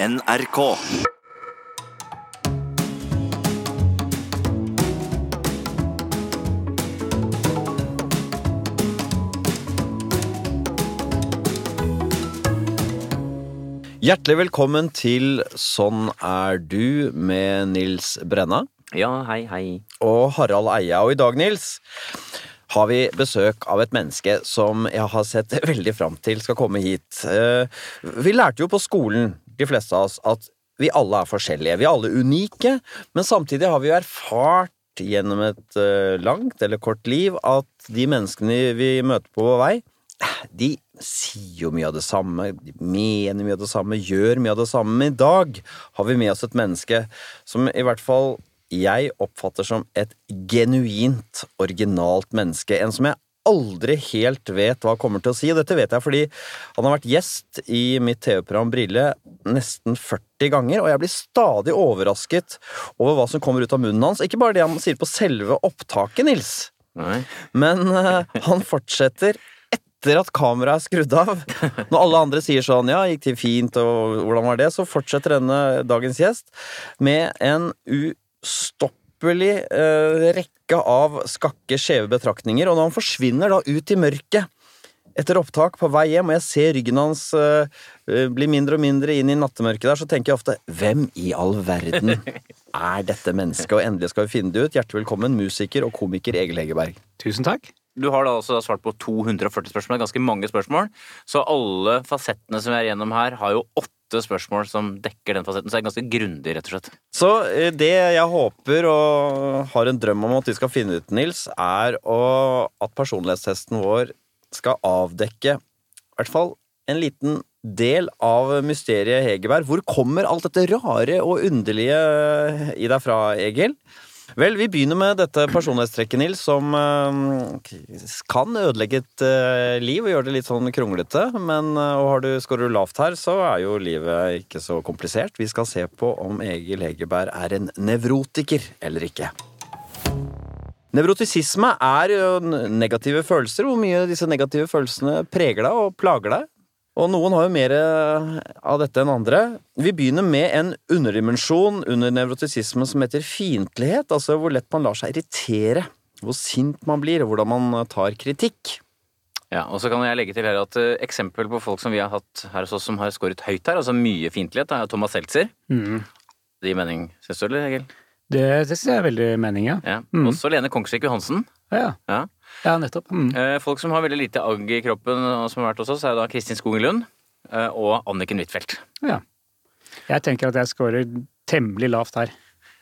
NRK. Hjertelig velkommen til Sånn er du med Nils Brenna Ja, hei, hei. og Harald Eia. Og i dag, Nils, har vi besøk av et menneske som jeg har sett veldig fram til skal komme hit. Eh, Vi lærte jo på skolen, de fleste av oss, at vi alle er forskjellige. Vi er alle unike, men samtidig har vi jo erfart gjennom et eh, langt eller kort liv at de menneskene vi møter på vår vei, de sier jo mye av det samme, de mener mye av det samme, gjør mye av det samme. Men i dag har vi med oss et menneske som i hvert fall jeg oppfatter som et genuint originalt menneske. En som jeg aldri helt vet hva kommer til å si. Og dette vet jeg fordi han har vært gjest i mitt TV-program Brille nesten 40 ganger, og jeg blir stadig overrasket over hva som kommer ut av munnen hans. Ikke bare det han sier på selve opptaket, Nils. Nei. Men uh, han fortsetter etter at kameraet er skrudd av. Når alle andre sier sånn 'ja, gikk det fint', og 'hvordan var det', så fortsetter denne dagens gjest med en ustoppelig eh, rekke av skakke, skjeve betraktninger. Og når han forsvinner da ut i mørket etter opptak på vei hjem, og jeg ser ryggen hans eh, bli mindre og mindre inn i nattemørket der, så tenker jeg ofte 'hvem i all verden er dette mennesket'? Og endelig skal vi finne det ut. Hjertelig velkommen, musiker og komiker Egil Hegerberg. Tusen takk. Du har da også svart på 240 spørsmål, ganske mange spørsmål. Så alle fasettene som vi er gjennom her, har jo åtte spørsmål som dekker den fasetten. Så det er ganske grundig, rett og slett. Så eh, det jeg håper og har en drøm om at vi skal finne ut, Nils, er å, at personlighetstesten vår skal avdekke i hvert fall en liten del av mysteriet Hegerberg. Hvor kommer alt dette rare og underlige i deg fra, Egil? Vel, vi begynner med dette personlighetstrekket, Nils, som eh, kan ødelegge et eh, liv og gjøre det litt sånn kronglete. Men eh, og har du, skårer du lavt her, så er jo livet ikke så komplisert. Vi skal se på om Egil Hegerberg er en nevrotiker eller ikke. Nevrotisisme er jo negative følelser. Hvor mye disse negative følelsene preger deg og plager deg? Og noen har jo mer av dette enn andre. Vi begynner med en underdimensjon under nevrotisisme som heter fiendtlighet. Altså hvor lett man lar seg irritere. Hvor sint man blir, og hvordan man eh, tar kritikk. Ja, og så kan jeg legge til her at uh, Eksempel på folk som vi har hatt her hos oss som har skåret høyt her, altså mye fiendtlighet, er Thomas Seltzer. Mm. Det gir mening, syns du, eller, Egil? Det, det synes jeg er veldig mening, ja. Ja. Mm. Også Lene Kongsvik Johansen. Ja, Ja. Ja nettopp. Mm. Eh, folk som har veldig lite agg i kroppen, og som har vært hos oss, er da Kristin Skogen Lund eh, og Anniken Huitfeldt. Ja. Jeg tenker at jeg scorer temmelig lavt her.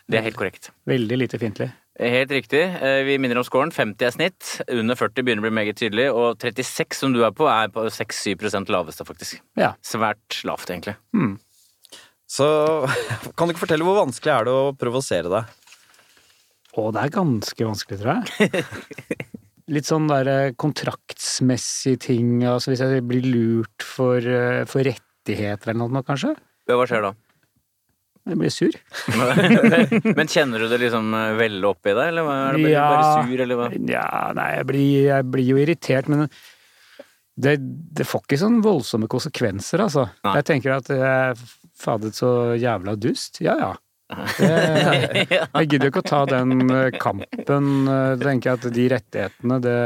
Det er helt korrekt. Veldig lite fiendtlig. Helt riktig. Eh, Vi minner om scoren. 50 er snitt. Under 40 begynner å bli meget tydelig. Og 36, som du er på, er på 6-7 laveste, faktisk. Ja. Svært lavt, egentlig. Mm. Så kan du ikke fortelle hvor vanskelig er det å provosere deg? Å, det er ganske vanskelig, tror jeg. Litt sånn der eh, kontraktsmessige ting, altså hvis jeg blir lurt for, eh, for rettigheter eller noe, kanskje. Ja, Hva skjer da? Jeg blir sur. Men kjenner du det liksom veldig oppi deg, eller er det Ja. bare sur, eller hva? Ja, nei, jeg blir, jeg blir jo irritert, men det, det får ikke sånn voldsomme konsekvenser, altså. Nei. Jeg tenker at jeg fadet så jævla dust. Ja, ja. Det, jeg gidder jo ikke å ta den eh, kampen. eh, tenker jeg at De rettighetene, det,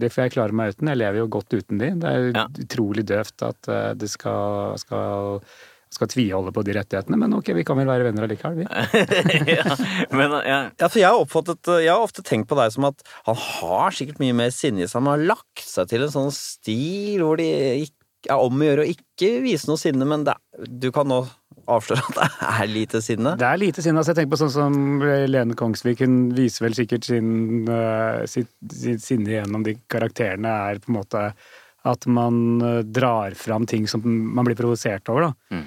det får jeg klare meg uten. Jeg lever jo godt uten de. Det er Ja. utrolig døvt at eh, det skal, skal, skal tviholde på de rettighetene, men ok, vi kan vel være venner allikevel, vi. ja, men ja, Ja, for jeg har, oppfattet, jeg har ofte tenkt på deg som at han har sikkert mye mer sinne i seg. Han har lagt seg til en sånn stil hvor det er om å gjøre å ikke vise noe sinne, men det, du kan nå avsløre at det er lite sinne. Det er lite sinne. Altså, jeg tenker på sånn som Lene Kongsvik, hun viser vel sikkert sin, eh, sitt, sitt sinne gjennom de karakterene, er på en måte at man eh, drar fram ting som man blir provosert over, da. Mm.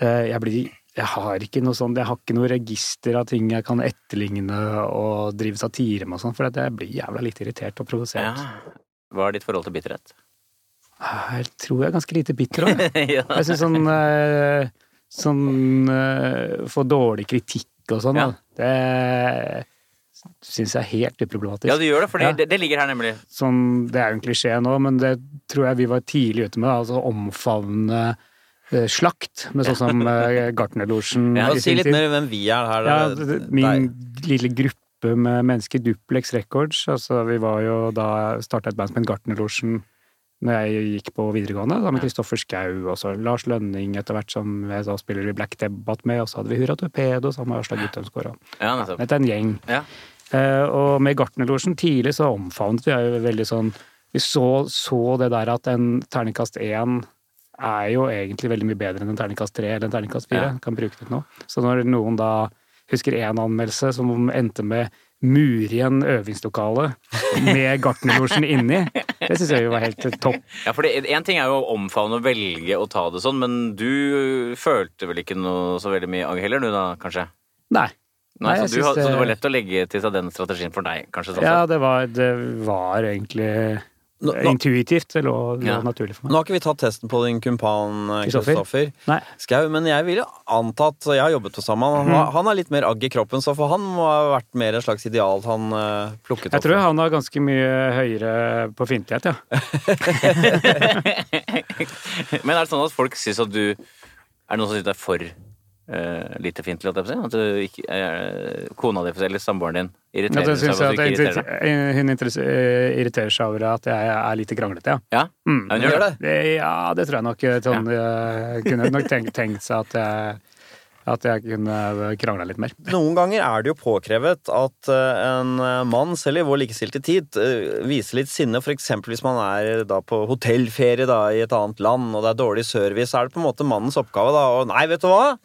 Eh, Jeg blir jeg har ikke noe sånn, jeg har ikke noe register av ting jeg kan etterligne og drive satire med og sånn, for jeg blir jævla litt irritert og provosert. ja. Hva er ditt forhold til bitterhet? Jeg tror jeg er ganske lite bitter òg. ja. Jeg syns sånn eh, Sånn uh, Få dårlig kritikk og sånn, Ja. Det syns jeg er helt uproblematisk. ja, du gjør det, for Ja. det, det ligger her nemlig. Sånn, det er jo en klisjé nå, men det tror jeg vi var tidlig ute med. Altså omfavne eh, slakt, med sånn som eh, Gartnerlosjen Ja, Si litt tid. mer hvem vi er her. Ja, Det- det- min deg. lille gruppe med mennesker, Duplex Records. Altså, vi var jo da starta et band som het Gartnerlosjen når jeg gikk på videregående, da med Kristoffer Schou og så Lars Lønning etter hvert, som jeg da spiller i Black Debatt med, og så hadde vi Hurra Torpedo sammen med Aslak Guttormsgård. og Ja, nettopp. Dette er en gjeng. Ja. Eh, og med Gartnerlosjen tidlig så omfavnet vi jo veldig sånn Vi så, så det der at en terningkast én er jo egentlig veldig mye bedre enn en terningkast tre eller en terningkast fire. Ja. Kan bruke det nå. Så når noen da husker én anmeldelse som endte med mur igjen øvingslokale med Gartnerlosjen inni, det syns jeg jo var helt topp. Ja, for Én ting er jo å omfavne og velge å ta det sånn, men du følte vel ikke noe så veldig mye agg heller, du da, kanskje? Nei. Nei, Nei, så, du, synes så det- var lett å legge til seg den strategien for deg, kanskje? Sånn Ja, det var, det var egentlig Nå, nå, intuitivt. Det lå, Ja. naturlig for meg. nå har ikke vi tatt testen på din kumpan eh, Kristoffer? Skau, men jeg vil jo anta at Jeg har jobbet med sammen. Han, mm. han er litt mer agg i kroppen, så for han må ha vært mer et slags ideal han uh, plukket Jeg opp. tror han har ganske mye høyere på fiendtlighet, ja. Men er det sånn at folk syns at du Er det noen som syns du er for eh, lite fint, holdt jeg på å si? At du ikke, uh, kona di eller samboeren din irriterer det seg over at du ikke irriterer hun eh, irriterer seg over at jeg er lite kranglete, ja. Ja? Mm. Ja, hun gjør det. det. Ja, det tror jeg nok. Sånn, jeg kunne nok tenkt, tenkt seg at jeg, at jeg kunne krangla litt mer. Noen ganger er det jo påkrevet at eh, en eh, mann, selv i vår likestilte tid, eh, viser litt sinne. Eksempel hvis man er da på hotellferie da, i et annet land, og det er dårlig service, så er det på en måte mannens oppgave da å Nei, vet du hva?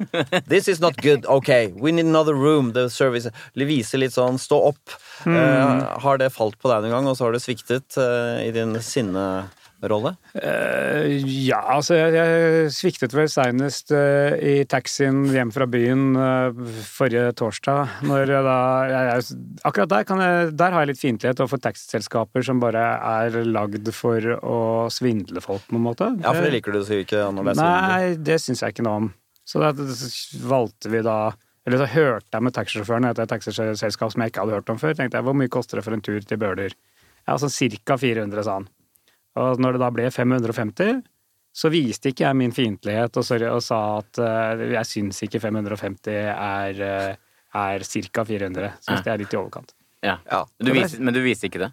This is not good. Ok, we need another room. The service Vise litt sånn stå opp. Eh, har det falt på deg noen gang, og så har det sviktet uh, i din sinnerolle? Uh, ja, altså jeg, jeg sviktet vel seinest uh, i taxien hjem fra byen uh, forrige torsdag. Når jeg da jeg, jeg, Akkurat der, kan jeg, der har jeg litt fiendtlighet overfor taxiselskaper som bare er lagd for å svindle folk, på en måte. Ja, for det liker du så ikke når det er. Nei, det syns jeg ikke noe om. Så da valgte vi da Eller så hørte jeg med taxisjåføren etter et taxiselskap som jeg ikke hadde hørt om før. tenkte jeg, Hvor mye koster det for en tur til Bøler? Ja, sånn cirka 400, sa han. Og når det da ble 550, så viste ikke jeg min fiendtlighet og, og sa at uh, jeg syns ikke 550 er, uh, er ca. 400. Syns det er litt i overkant. Ja. Ja. Du viste, men du viste ikke det?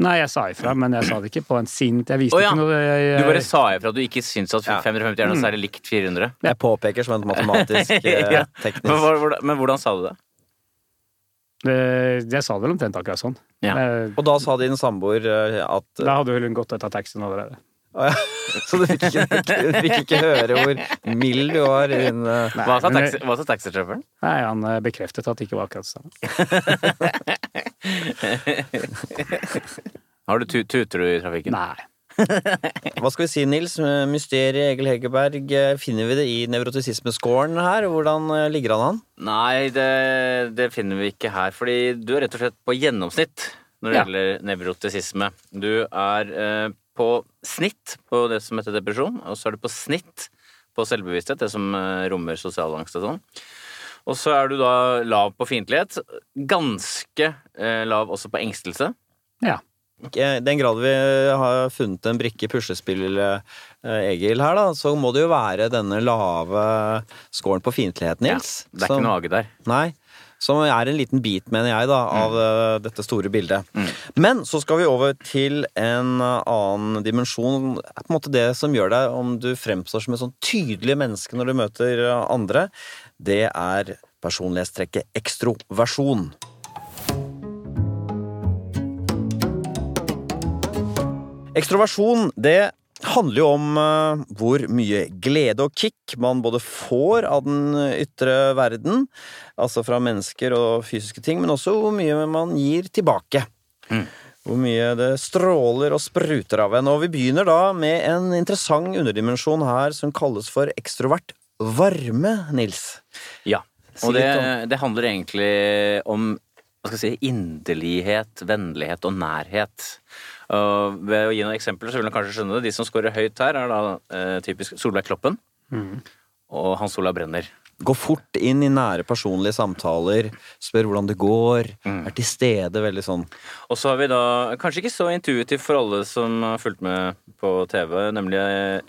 Nei, jeg sa ifra, men jeg sa det ikke på en sint Jeg viste oh, ja. ikke noe jeg, Du bare sa ifra at du ikke syns at 550 er noe særlig likt 400? Jeg påpeker som en matematisk, eh, teknisk Men, hvordan- men hvordan sa du det? Eh, Jeg sa det vel omtrent akkurat sånn. Ja. Eh, Og da sa din samboer eh, at Da hadde hun gått ut av taxien allerede. Å ja. Så du fikk ikke, du fikk ikke høre hvor mild du var i din Hva sa, men taxi, det- taxisjåføren? Nei, han bekreftet at det ikke var akkurat sånn. Har du Tuter du i trafikken? Nei. Hva skal vi si, Nils? Mysteriet Egil Hegerberg. eh, Finner vi det i nevrotisismescoren her? Hvordan eh, ligger han an? Nei, det, det finner vi ikke her. Fordi du er rett og slett på gjennomsnitt når det Ja. gjelder nevrotisisme. Du er eh, på snitt på det som heter depresjon, og så er du på snitt på selvbevissthet, det som eh, rommer sosial angst og sånn. Og så er du da lav på fiendtlighet. Ganske eh, lav også på engstelse. Ja. Den grad vi har funnet en brikke i puslespillet, eh, Egil, her, da, så må det jo være denne lave scoren på fiendtlighet, Nils. Det er som- ikke noe age der. Nei. Som er en liten bit, mener jeg, da, av mm. dette store bildet. Men så skal vi over til en eh, annen dimensjon. På en måte det som gjør deg om du fremstår som et sånn tydelig menneske når du møter eh, andre. Det er personlighetstrekket ekstroversjon. Ekstroversjon, det handler jo om eh, hvor mye glede og kick man både får av den ytre verden, altså fra mennesker og fysiske ting, men også hvor mye man gir tilbake. Mm. Hvor mye det stråler og spruter av en. Og vi begynner da med en interessant underdimensjon her som kalles for ekstrovert varme, Nils. Ja. Og det, det handler egentlig om hva skal jeg si, inderlighet, vennlighet og nærhet. Og ved å gi noen eksempler, så vil man kanskje skjønne det. De som scorer høyt her, er da eh, typisk Solveig Kloppen og Hans Olav Brenner. Gå fort inn i nære personlige samtaler, spør hvordan det går, Mm. er til stede, veldig sånn. Og så har vi da, kanskje ikke så intuitivt for alle som har fulgt med på TV, nemlig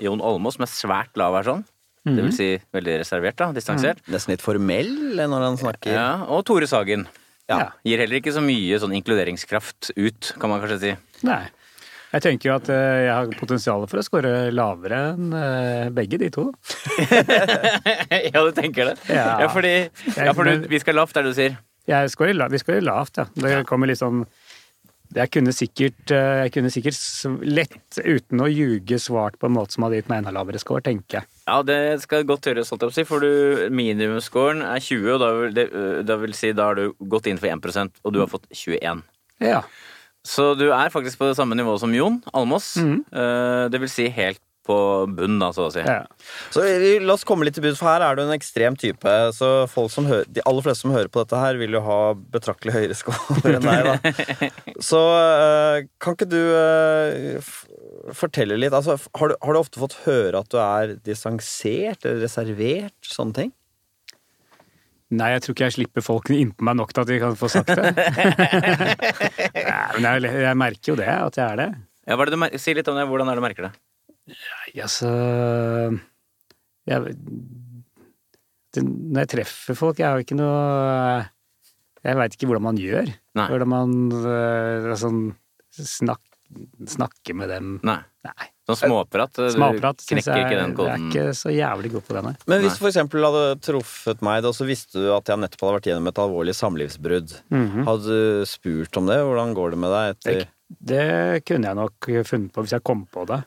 Jon Almaas, som er svært lav her sånn. Det vil si veldig reservert, da. Distansert. Nesten litt formell når han snakker. Ja, og Tore Sagen. Ja. Gir heller ikke så mye sånn inkluderingskraft ut, kan man kanskje si. Nei. Jeg tenker jo at eh, jeg har potensial for å score lavere enn eh, begge de to. ja, du tenker det? Ja. Ja, fordi ja, for du, vi skal lavt, er det du sier? La- vi scorer lavt, ja. Det kommer sånn Jeg kunne sikkert, eh, jeg kunne sikkert lett, uten å ljuge, svart på en måte som hadde gitt meg enda lavere score, tenker jeg. Ja, det skal godt gjøres, holdt jeg på å si, for du, minimumsscoren er 20, og da vil, det, da vil si da har du gått inn for 1% og du har fått 21. Ja. Så du er faktisk på det samme nivå som Jon Almås. Eh, Det vil si helt på bunn, da, så å si. ja. Så La oss komme litt til bunns, for her er du en ekstrem type. Så folk som hører, De aller fleste som hører på dette her, vil jo ha betraktelig høyere score enn deg. da. Så eh, kan ikke du eh, fortelle litt altså, har, du, har du ofte fått høre at du er distansert eller reservert? Sånne ting? Nei, jeg tror ikke jeg slipper folk innpå meg nok til at de kan få sagt det. Nei, men jeg, jeg merker jo det, at jeg er det. Ja, hva er det du si litt om det. Hvordan er det du merker det? Nei, altså jeg, det, Når jeg treffer folk, jeg har jo ikke noe Jeg veit ikke hvordan man gjør. Nei. Hvordan man øh, sånn, snak, snakker med dem. Nei. Nei. Sånn småprat? Du Småprat knekker jeg ikke den koden? jeg er ikke så jævlig god på det, nei. Men hvis du for eksempel hadde truffet meg, da, så visste du at jeg nettopp hadde vært gjennom et alvorlig samlivsbrudd, Mhm. hadde du spurt om det? Hvordan går det med deg etter Det, kunne jeg nok funnet på hvis jeg kom på det.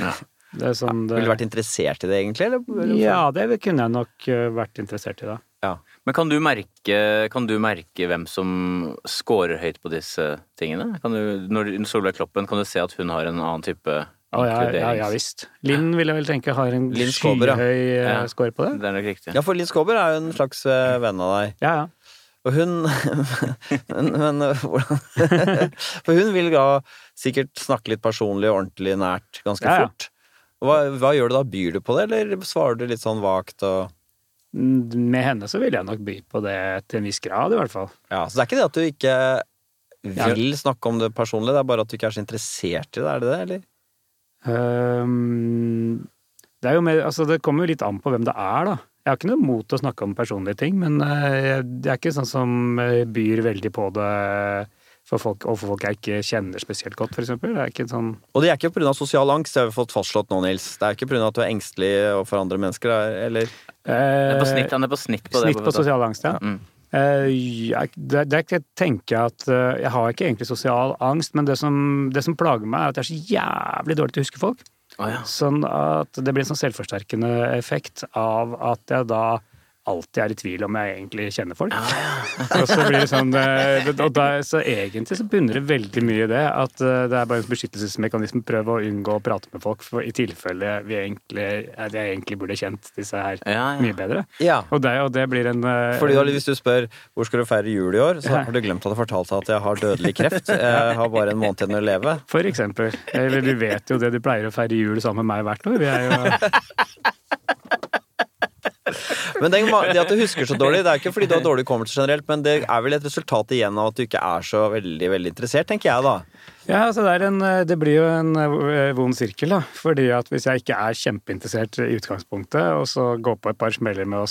Ja. det, sånn, det Ville du vært interessert i det, egentlig? Eller? ja, det kunne jeg nok øh, vært interessert i, da. Ja. Men kan du, merke, kan du merke hvem som scorer høyt på disse tingene? Kan du, når Solveig Kloppen, kan du se at hun har en annen type Oh, ja, ja, ja visst. Linn vil jeg vel tenke har en skyhøy øh, Ja. score på det. Det er nok riktig. Ja, for Linn Skåber er jo en slags eh, venn av deg. Ja, ja. Og hun Men, men hvordan For hun vil da sikkert snakke litt personlig og ordentlig nært ganske Ja, ja. fort. Hva, hva gjør du da? Byr du på det, eller svarer du litt sånn vagt og Mm, Med henne så vil jeg nok by på det til en viss grad, i hvert fall. Ja, Så det er ikke det at du ikke vil snakke om det personlig, det er bare at du ikke er så interessert i det, er det det, eller? Um, det er jo mer, altså det kommer jo litt an på hvem det er, da. Jeg har ikke noe mot å snakke om personlige ting, men eh, jeg jeg er ikke sånn som eh, byr veldig på det for folk, overfor folk jeg ikke kjenner spesielt godt, for eksempel. Det ikke sånn Og det er ikke pga. sosial angst, det har vi fått fastslått nå, Nils. Det er ikke pga. at du er engstelig for andre mennesker, eller? Det er på eh, snitt, han er på snitt på det. Snitt på sosial angst, ja. Mm. Eh, jeg, det, det er ikke- jeg tenker at eh, Jeg har ikke egentlig sosial angst, men det som, det som plager meg, er at jeg er så jævlig dårlig til å huske folk. Å, ja. Sånn at det blir en sånn selvforsterkende effekt av at jeg da alltid er i tvil om jeg egentlig kjenner folk. og så blir det sånn eh, og da, Så egentlig så bunner det veldig mye i det at eh, det er bare en beskyttelsesmekanisme. Prøve å unngå å prate med folk for i tilfelle vi egentlig, at jeg egentlig burde kjent disse her Ja, ja. mye bedre. Ja. Og det, og det blir en eh, Fordi da, Hvis du spør hvor skal du feire jul i år, så har du glemt at jeg fortalte at jeg har dødelig kreft. Jeg har bare en måned igjen å leve. For eksempel. Eller du vet jo det, du pleier å feire jul sammen med meg hvert år. Vi er jo Men det, det at du husker så dårlig, det er ikke fordi du har dårlig hukommelse generelt, men det er vel et resultat igjen av at du ikke er så veldig veldig interessert, tenker jeg da. Ja, altså det, er en, det blir jo en eh, vond sirkel, da. Fordi at hvis jeg ikke er kjempeinteressert i utgangspunktet, og så går på et par smeller med å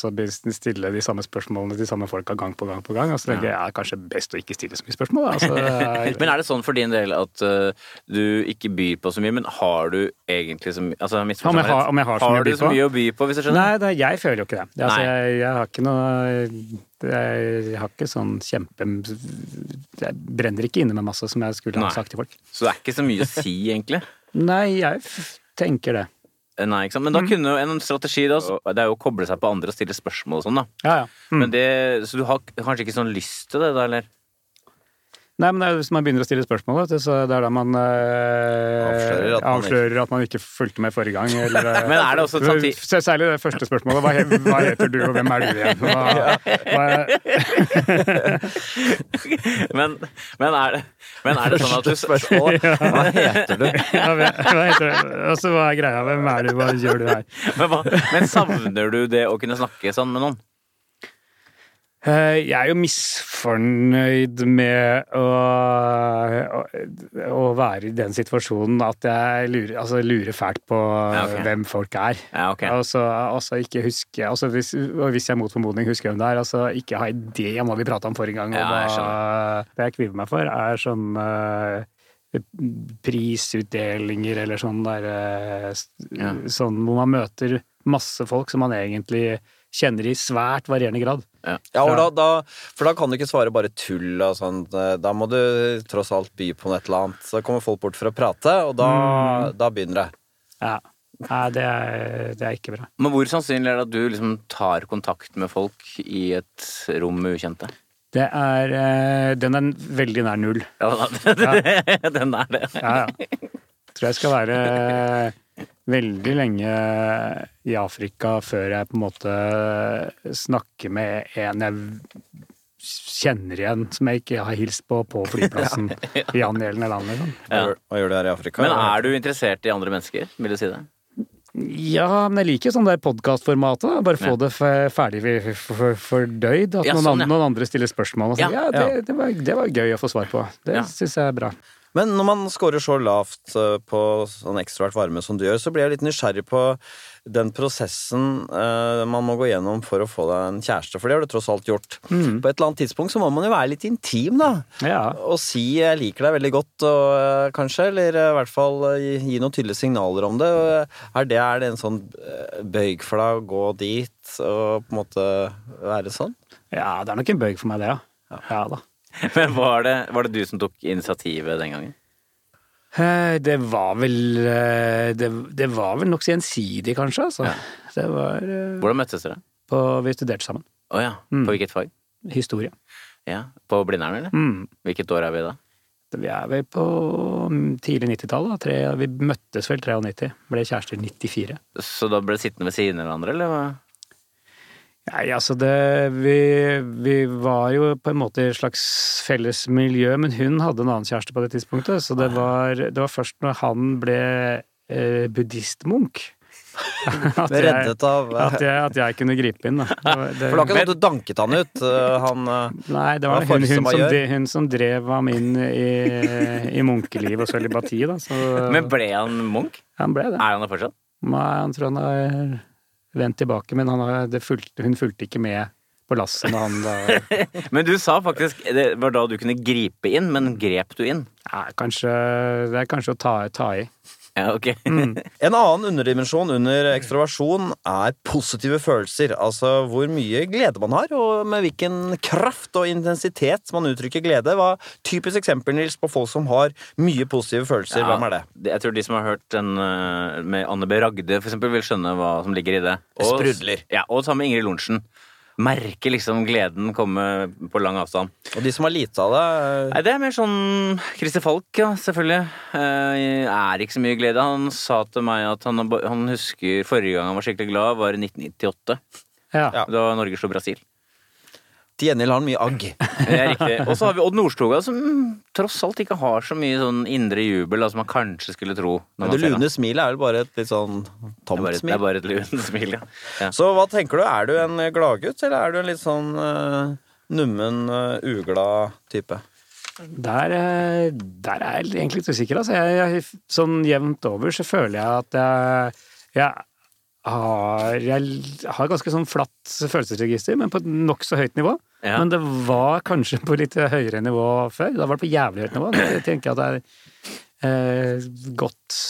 stille de samme spørsmålene til de samme folka gang på gang på gang, og så tenker jeg ja, kanskje best å ikke stille så mye spørsmål. Altså, er... Men er det sånn for din del at uh, du ikke byr på så mye, men har du egentlig så mye altså, Om jeg har- om jeg har så mye har du så mye å by på, hvis du skjønner? Nei, det, jeg føler jo ikke det altså, jeg, jeg har ikke noe jeg har ikke sånn kjempe Jeg brenner ikke inne med masse som jeg skulle ha sagt til folk. Så det er ikke så mye å si, egentlig? Nei, jeg tenker det. Eh, Nei, ikke sant? Mm. Men da kunne jo en strategi da, det er jo å koble seg på andre og stille spørsmål og sånn, da. Ja, ja. Mm. Men det, så du har kanskje ikke sånn lyst til det, da, eller? Nei, men det er, hvis man begynner å stille spørsmål, vet du, så det er da man eh, Avslører at man avslører at man ikke fulgte med forrige gang. Eller, eh, Men er det også samtidig- Særlig det første spørsmålet. Hva, he- hva heter du, og hvem er du igjen? Hva, hva, Men, men, er, det, men er det sånn at du spørsmål, Hva heter du? ja, hva hva heter du? Altså, hva er greia? Hvem er du? Hva gjør du her? men, hva, men savner du det å kunne snakke sånn med noen? Eh, Jeg er jo misfornøyd med å, å, å være i den situasjonen at jeg lurer, altså lurer fælt på Ja, okay. hvem folk er. Ja, okay. Altså, altså ikke huske altså hvis, Og hvis jeg mot formodning husker hvem det er, altså ikke ha idé om hva vi prata om forrige gang. Ja, jeg det jeg kvier meg for, er sånn eh, prisutdelinger eller sånn der Ja. Sånn hvor man møter masse folk som man egentlig kjenner i svært varierende grad. Ja, og da, da, For da kan du ikke svare bare tull og sånn. Da må du tross alt by på noe et eller annet. Så kommer folk bort for å prate, og da, da begynner det. Ja. Nei, det er, det er ikke bra. Men hvor sannsynlig er det at du liksom tar kontakt med folk i et rom med ukjente? Det er eh, Den er veldig nær null. Ja, den er det. Ja, ja. Tror jeg skal være veldig lenge i Afrika før jeg på en måte snakker med en jeg kjenner igjen, som jeg ikke har hilst på på flyplassen i angjeldende land. Liksom. Ja. hva gjør du her i Afrika? Men er du interessert i andre mennesker? Vil du si det? Ja, men jeg liker sånn der podkastformatet. Bare få Ja. det ferdig fordøyd. For. At Ja, noen, sånn, ja. andre, noen andre stiller spørsmål og sier Ja, ja, det, det, var, det var gøy å få svar på. Det Ja. syns jeg er bra. Men når man scorer så lavt eh, på sånn ekstrovert varme som du gjør, så blir jeg litt nysgjerrig på den prosessen uh, man må gå gjennom for å få deg en kjæreste, for det har du tross alt gjort. På et eller annet tidspunkt så må man jo være litt intim, da. Ja. Og si 'jeg liker deg veldig godt', og, uh, kanskje, eller uh, i hvert fall gi, gi noen tydelige signaler om det. Er det, er det en sånn bøyg for deg å gå dit og på en måte være sånn? ja, det er nok en bøyg for meg, det, ja. Ja da. Men var det, var det du som tok initiativet den gangen? Eh, Det var vel eh, Det, det var vel nokså gjensidig, kanskje. Altså. Ja. Det var eh, Hvordan møttes dere? på, Vi studerte sammen. Å ja. Mm. På hvilket fag? Historie. Ja. På Blindern, eller? Mm. Hvilket år er vi da? Vi er vel på mm, tidlig 90-tall. Vi møttes vel 93. Ble kjærester i 94. Så da ble det sittende ved siden av hverandre, eller? Nei, altså det vi, vi var jo på en måte i et slags felles miljø, men hun hadde en annen kjæreste på det tidspunktet, så det var, det var først når han ble eh, buddhistmunk at, jeg- Reddet av eh, at, jeg, at jeg kunne gripe inn. Da. Det, det, For det var ikke sånn at du danket han ut? eh, Han eh, Nei, det var hun, hun, som, major? hun som drev ham inn i, i munkeliv og sølibati, da. Så Men ble han munk? han ble det. Er han det fortsatt? Nei, han tror han har vendt tilbake, men han har, det fulgte, hun fulgte ikke med på lasset når han da Men du sa faktisk det var da du kunne gripe inn, men grep du inn? Nei, kanskje, Det er kanskje å ta, ta i. Ja, ok. Mm. En annen underdimensjon under ekstroversjon er positive følelser. Altså hvor mye glede man har, og med hvilken kraft og intensitet man uttrykker glede. Hva Typisk eksempel Nils, på folk som har mye positive følelser. Ja, Hvem er det? Jeg tror de som har hørt den eh, med Anne B. Ragde, for eksempel, vil skjønne hva som ligger i det. Og, sprudler. Ja, og sammen med Ingrid Lorentzen. Merker liksom gleden komme på lang avstand. Og de som har lite av det eh, Nei, det er mer sånn Christer Falk, ja, selvfølgelig. Eh, er ikke så mye glede. Han sa til meg at han, han husker forrige gang han var skikkelig glad, var i 1998. Ja. Ja. Da Norge slo Brasil. Til gjengjeld har han mye agg. Det er riktig. Og så har vi Odd Nordstoga, som tross alt ikke har så mye sånn indre jubel da, som man kanskje skulle tro. Når Men man det ser lune smilet er vel bare et litt sånn Det er tomt bare, det er bare et lunt smil, ja. ja. Så hva tenker du? Er du en gladgutt, eller er du en litt sånn uh, nummen, uh, uglad type? Der, eh, der er jeg egentlig litt usikker. Altså. Jeg, jeg, sånn jevnt over så føler jeg at jeg, jeg, har, jeg har ganske sånn flatt følelsesregister, men på et nokså høyt nivå. Ja. Men det var kanskje på litt høyere nivå før. Da var det på jævlig høyt nivå. Jeg tenker at det er eh, godt,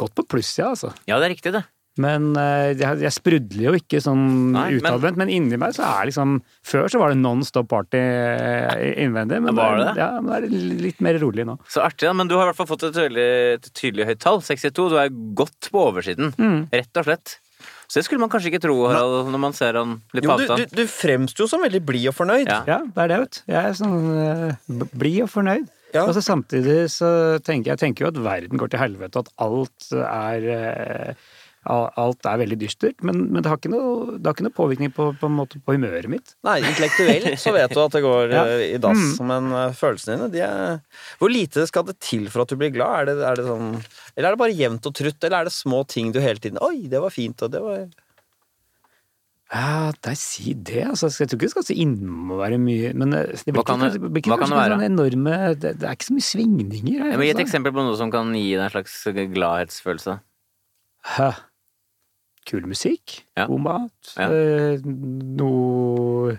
godt på ja, altså. ja, det er riktig, det. Men eh, jeg, jeg sprudler jo ikke sånn utadvendt. men- men inni meg så er liksom Før så var det non stop party eh, innvendig, men Var det nå er- det? Ja, er litt mer rolig nå. Så artig, da. Men du har i hvert fall fått et et tydelig høyt tall. 62. Du er godt på oversiden. Mm. Rett og slett. Så det skulle man kanskje ikke tro, Harald, når man ser han litt Jo, på du, du, du fremsto som veldig blid og fornøyd. Ja. Ja, det er det, vet du. Jeg er sånn uh, blid og fornøyd. Ja. Og så samtidig så tenker jeg tenker jo at verden går til helvete, og at alt er eh, Alt er veldig dystert, men, men det, har ikke noe, det har ikke noe påvirkning på, på, en måte på humøret mitt. Nei, intellektuelt så vet du at det går Ja. eh, i dass, Mm. men eh, følelsene dine, de er Hvor lite skal det til for at du blir glad? Er det, er det sånn Eller er det bare jevnt og trutt, eller er det små ting du hele tiden Oi, det var fint, og det var Ja, nei, si det, altså. Jeg tror ikke det skal så innmari mye, men eh, det blir Hva kan ikke, det- det blir ikke hva kan det sånne enorme det, det er ikke så mye svingninger her. Ja, men Gi et altså. eksempel på noe som kan gi deg en slags gladhetsfølelse. Hæ? Kul musikk, Ja. god mat, Ja. eh, noe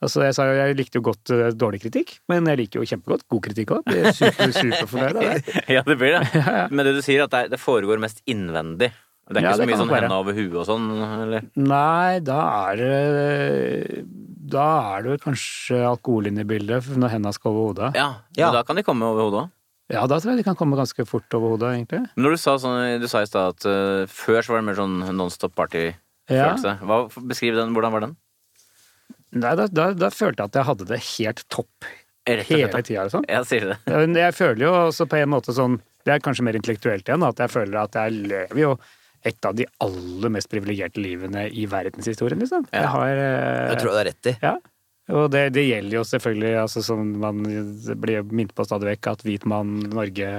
Altså, jeg sa jo jeg likte jo godt uh, dårlig kritikk, men jeg liker jo kjempegodt god kritikk òg. Blir super, superfornøyd av det. Ja, det blir det. Men det du sier, at det, er, det foregår mest innvendig. Det er ikke Ja, så mye sånn henda over huet og sånn, eller? Nei, da er det Da er det kanskje alkohol inne i bildet når henda skal over hodet. Ja, Ja. men da kan de komme over hodet òg. Ja, da tror jeg de kan komme ganske fort over hodet, egentlig. Men når du sa sånn, du sa i stad at uh, før så var det mer sånn nonstop party-følelse. Ja. Hva- Beskriv den. Hvordan var den? Nei, da, da, da følte jeg at jeg hadde det helt topp hele tida. Liksom. Ja, sier det? Men jeg føler jo også på en måte sånn Det er kanskje mer intellektuelt igjen, at jeg føler at jeg lever jo et av de aller mest privilegerte livene i verdenshistorien, liksom. Ja. Jeg har eh, Jeg tror du har rett i. Ja. Og det, det gjelder jo selvfølgelig, altså som man blir minnet på stadig vekk, at hvit mann, Norge,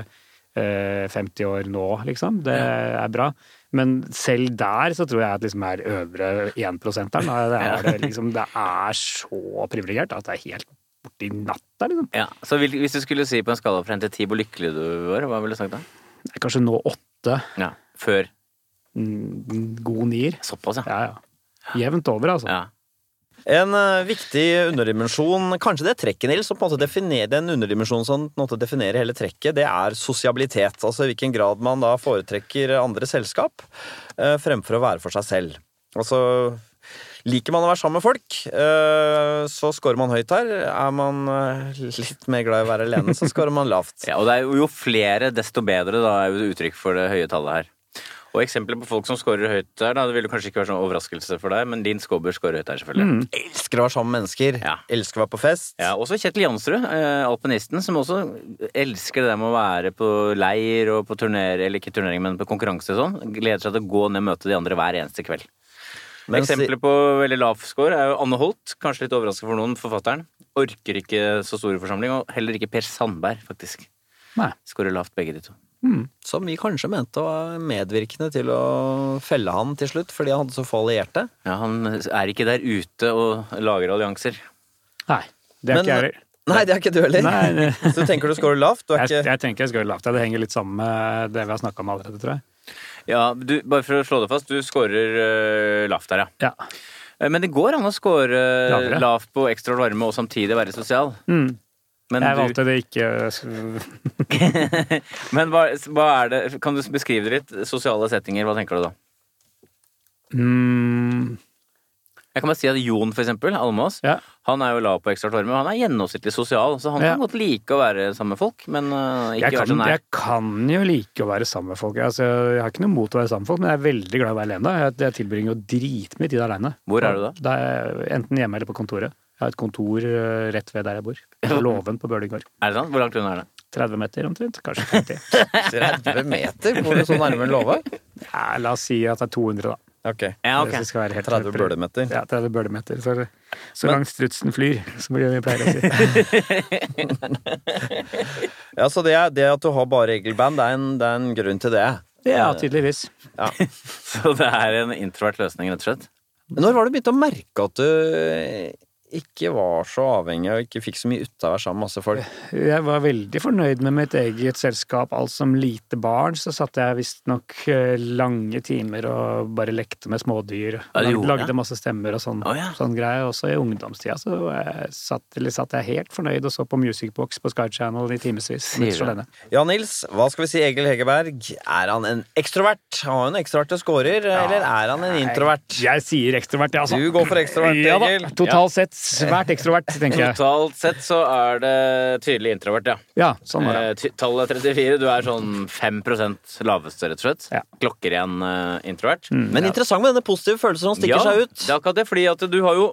eh, 50 år nå, liksom. Det er bra. Men selv der så tror jeg at liksom er øvre 1 prosenteren. da. Det det liksom, det er så privilegert at det er helt borti natta, liksom. Ja. Så hvis du skulle si på en skala fra 1 til 10 hvor lykkelig du var, hva ville du sagt da? Kanskje nå 8. Ja. Før. mm, God nier. Såpass, ja. Ja, ja. Jevnt over, altså. ja. En eh, viktig underdimensjon, kanskje det trekket, Nils, som på en måte definerer den underdimensjonen som på en måte definerer hele trekket, det er sosialitet. Altså i hvilken grad man da foretrekker andre selskap eh, fremfor å være for seg selv. Altså Liker man å være sammen med folk, eh, så scorer man høyt her. Er man litt mer glad i å være alene, så scorer man lavt. ja. Og jo flere, desto bedre, da, er jo uttrykk for det høye tallet her. Og eksempler på folk som scorer høyt der, da, det ville kanskje ikke være sånn overraskelse for deg, men din Skåber scorer høyt der, selvfølgelig. Elsker å være sammen med mennesker. Ja. Elsker å være på fest. Ja, også Kjetil Jansrud, eh, alpinisten, som også elsker det der med å være på leir og på turnering, eller ikke turnering, men på konkurranse og sånn. Gleder seg til å gå ned og møte de andre hver eneste kveld. Mens- Eksempler på veldig lav score er jo Anne Holt, kanskje litt overraskende for noen, forfatteren. Orker ikke så store forsamling, og heller ikke Per Sandberg, faktisk. Nei. Skårer lavt, begge de to. Som vi kanskje mente var medvirkende til å felle han til slutt, fordi han hadde så få allierte. Ja, Han er ikke der ute og lager allianser. Nei, det er Men- ikke jeg heller. Nei, det er ikke du heller. Nei, det- Så du tenker du scorer lavt? Du er Jeg, ikke jeg tenker jeg scorer lavt. Det henger litt sammen med det vi har snakka om allerede, tror jeg. Ja, du, Bare for å slå det fast, du scorer uh, lavt der, ja. Ja. Eh, Men det går an å score uh, lavt på ekstra varme og samtidig være sosial. Mm. Men, Jeg valgte det ikke men hva, hva er det Kan du beskrive det litt? Sosiale settinger, hva tenker du da? mm, Jeg kan bare si at Jon, for eksempel, Almås, Ja. han er jo lav på ekstra varme. Han er gjennomsnittlig sosial, så han Ja. kan godt like å være sammen med folk, men øh, ikke være så nær. jeg kan jo like å være sammen med folk. Altså, jeg har ikke noe mot å være sammen med folk, men jeg er veldig glad i å være alene. Jeg, jeg tilbringer jo dritmye tid alene. Hvor er du da? da er enten hjemme eller på kontoret. Jeg har et kontor eh, rett ved der jeg bor. På Låven på Bøler gård. Er det sant? Hvor langt unna er det? 30 meter omtrent, kanskje 50. 30 meter? Bor du så nærme Låve? Ja, la oss si at det er 200, da. Ok. Ja, okay. Det skal være helt 30 bølemeter. Ja, 30 bølemeter. Så, så Men- langt strutsen flyr, som vi pleier å si. Ja, så det, det at du har bare regelband, det er en, det er en grunn til det. Ja, tydeligvis. Ja. Så det er en introvert løsning, rett og slett? Når var det du begynte å merke at du ikke var så avhengig og ikke fikk så mye ut av å være sammen med masse folk? Jeg var veldig fornøyd med mitt eget selskap. Alt som lite barn så satt jeg visstnok eh, lange timer og bare lekte med smådyr. Ja, du Lag- gjorde Lagde masse stemmer og sånn, oh, ja. sånn greie. Også i ungdomstida så jeg satt, eller satt jeg helt fornøyd og så på Musicbox på Sky Channel i timevis. Ja, Nils, hva skal vi si Egil Hegerberg? Er han en ekstrovert? Har han en ekstroverte scorer, eller er han en introvert? Jeg sier ekstrovert, jeg, altså. Du går for ekstrovert, Ja da. Egil. Totalt sett svært ekstrovert, tenker jeg. Totalt sett så er det tydelig introvert, ja. Ja, sånn var det. Eh, Tallet er 34. Du er sånn 5 laveste, rett og slett. Ja. Klokker igjen eh, introvert. Men interessant med denne positive følelsen som stikker ja, seg ut. Det er akkurat det, fordi at du har jo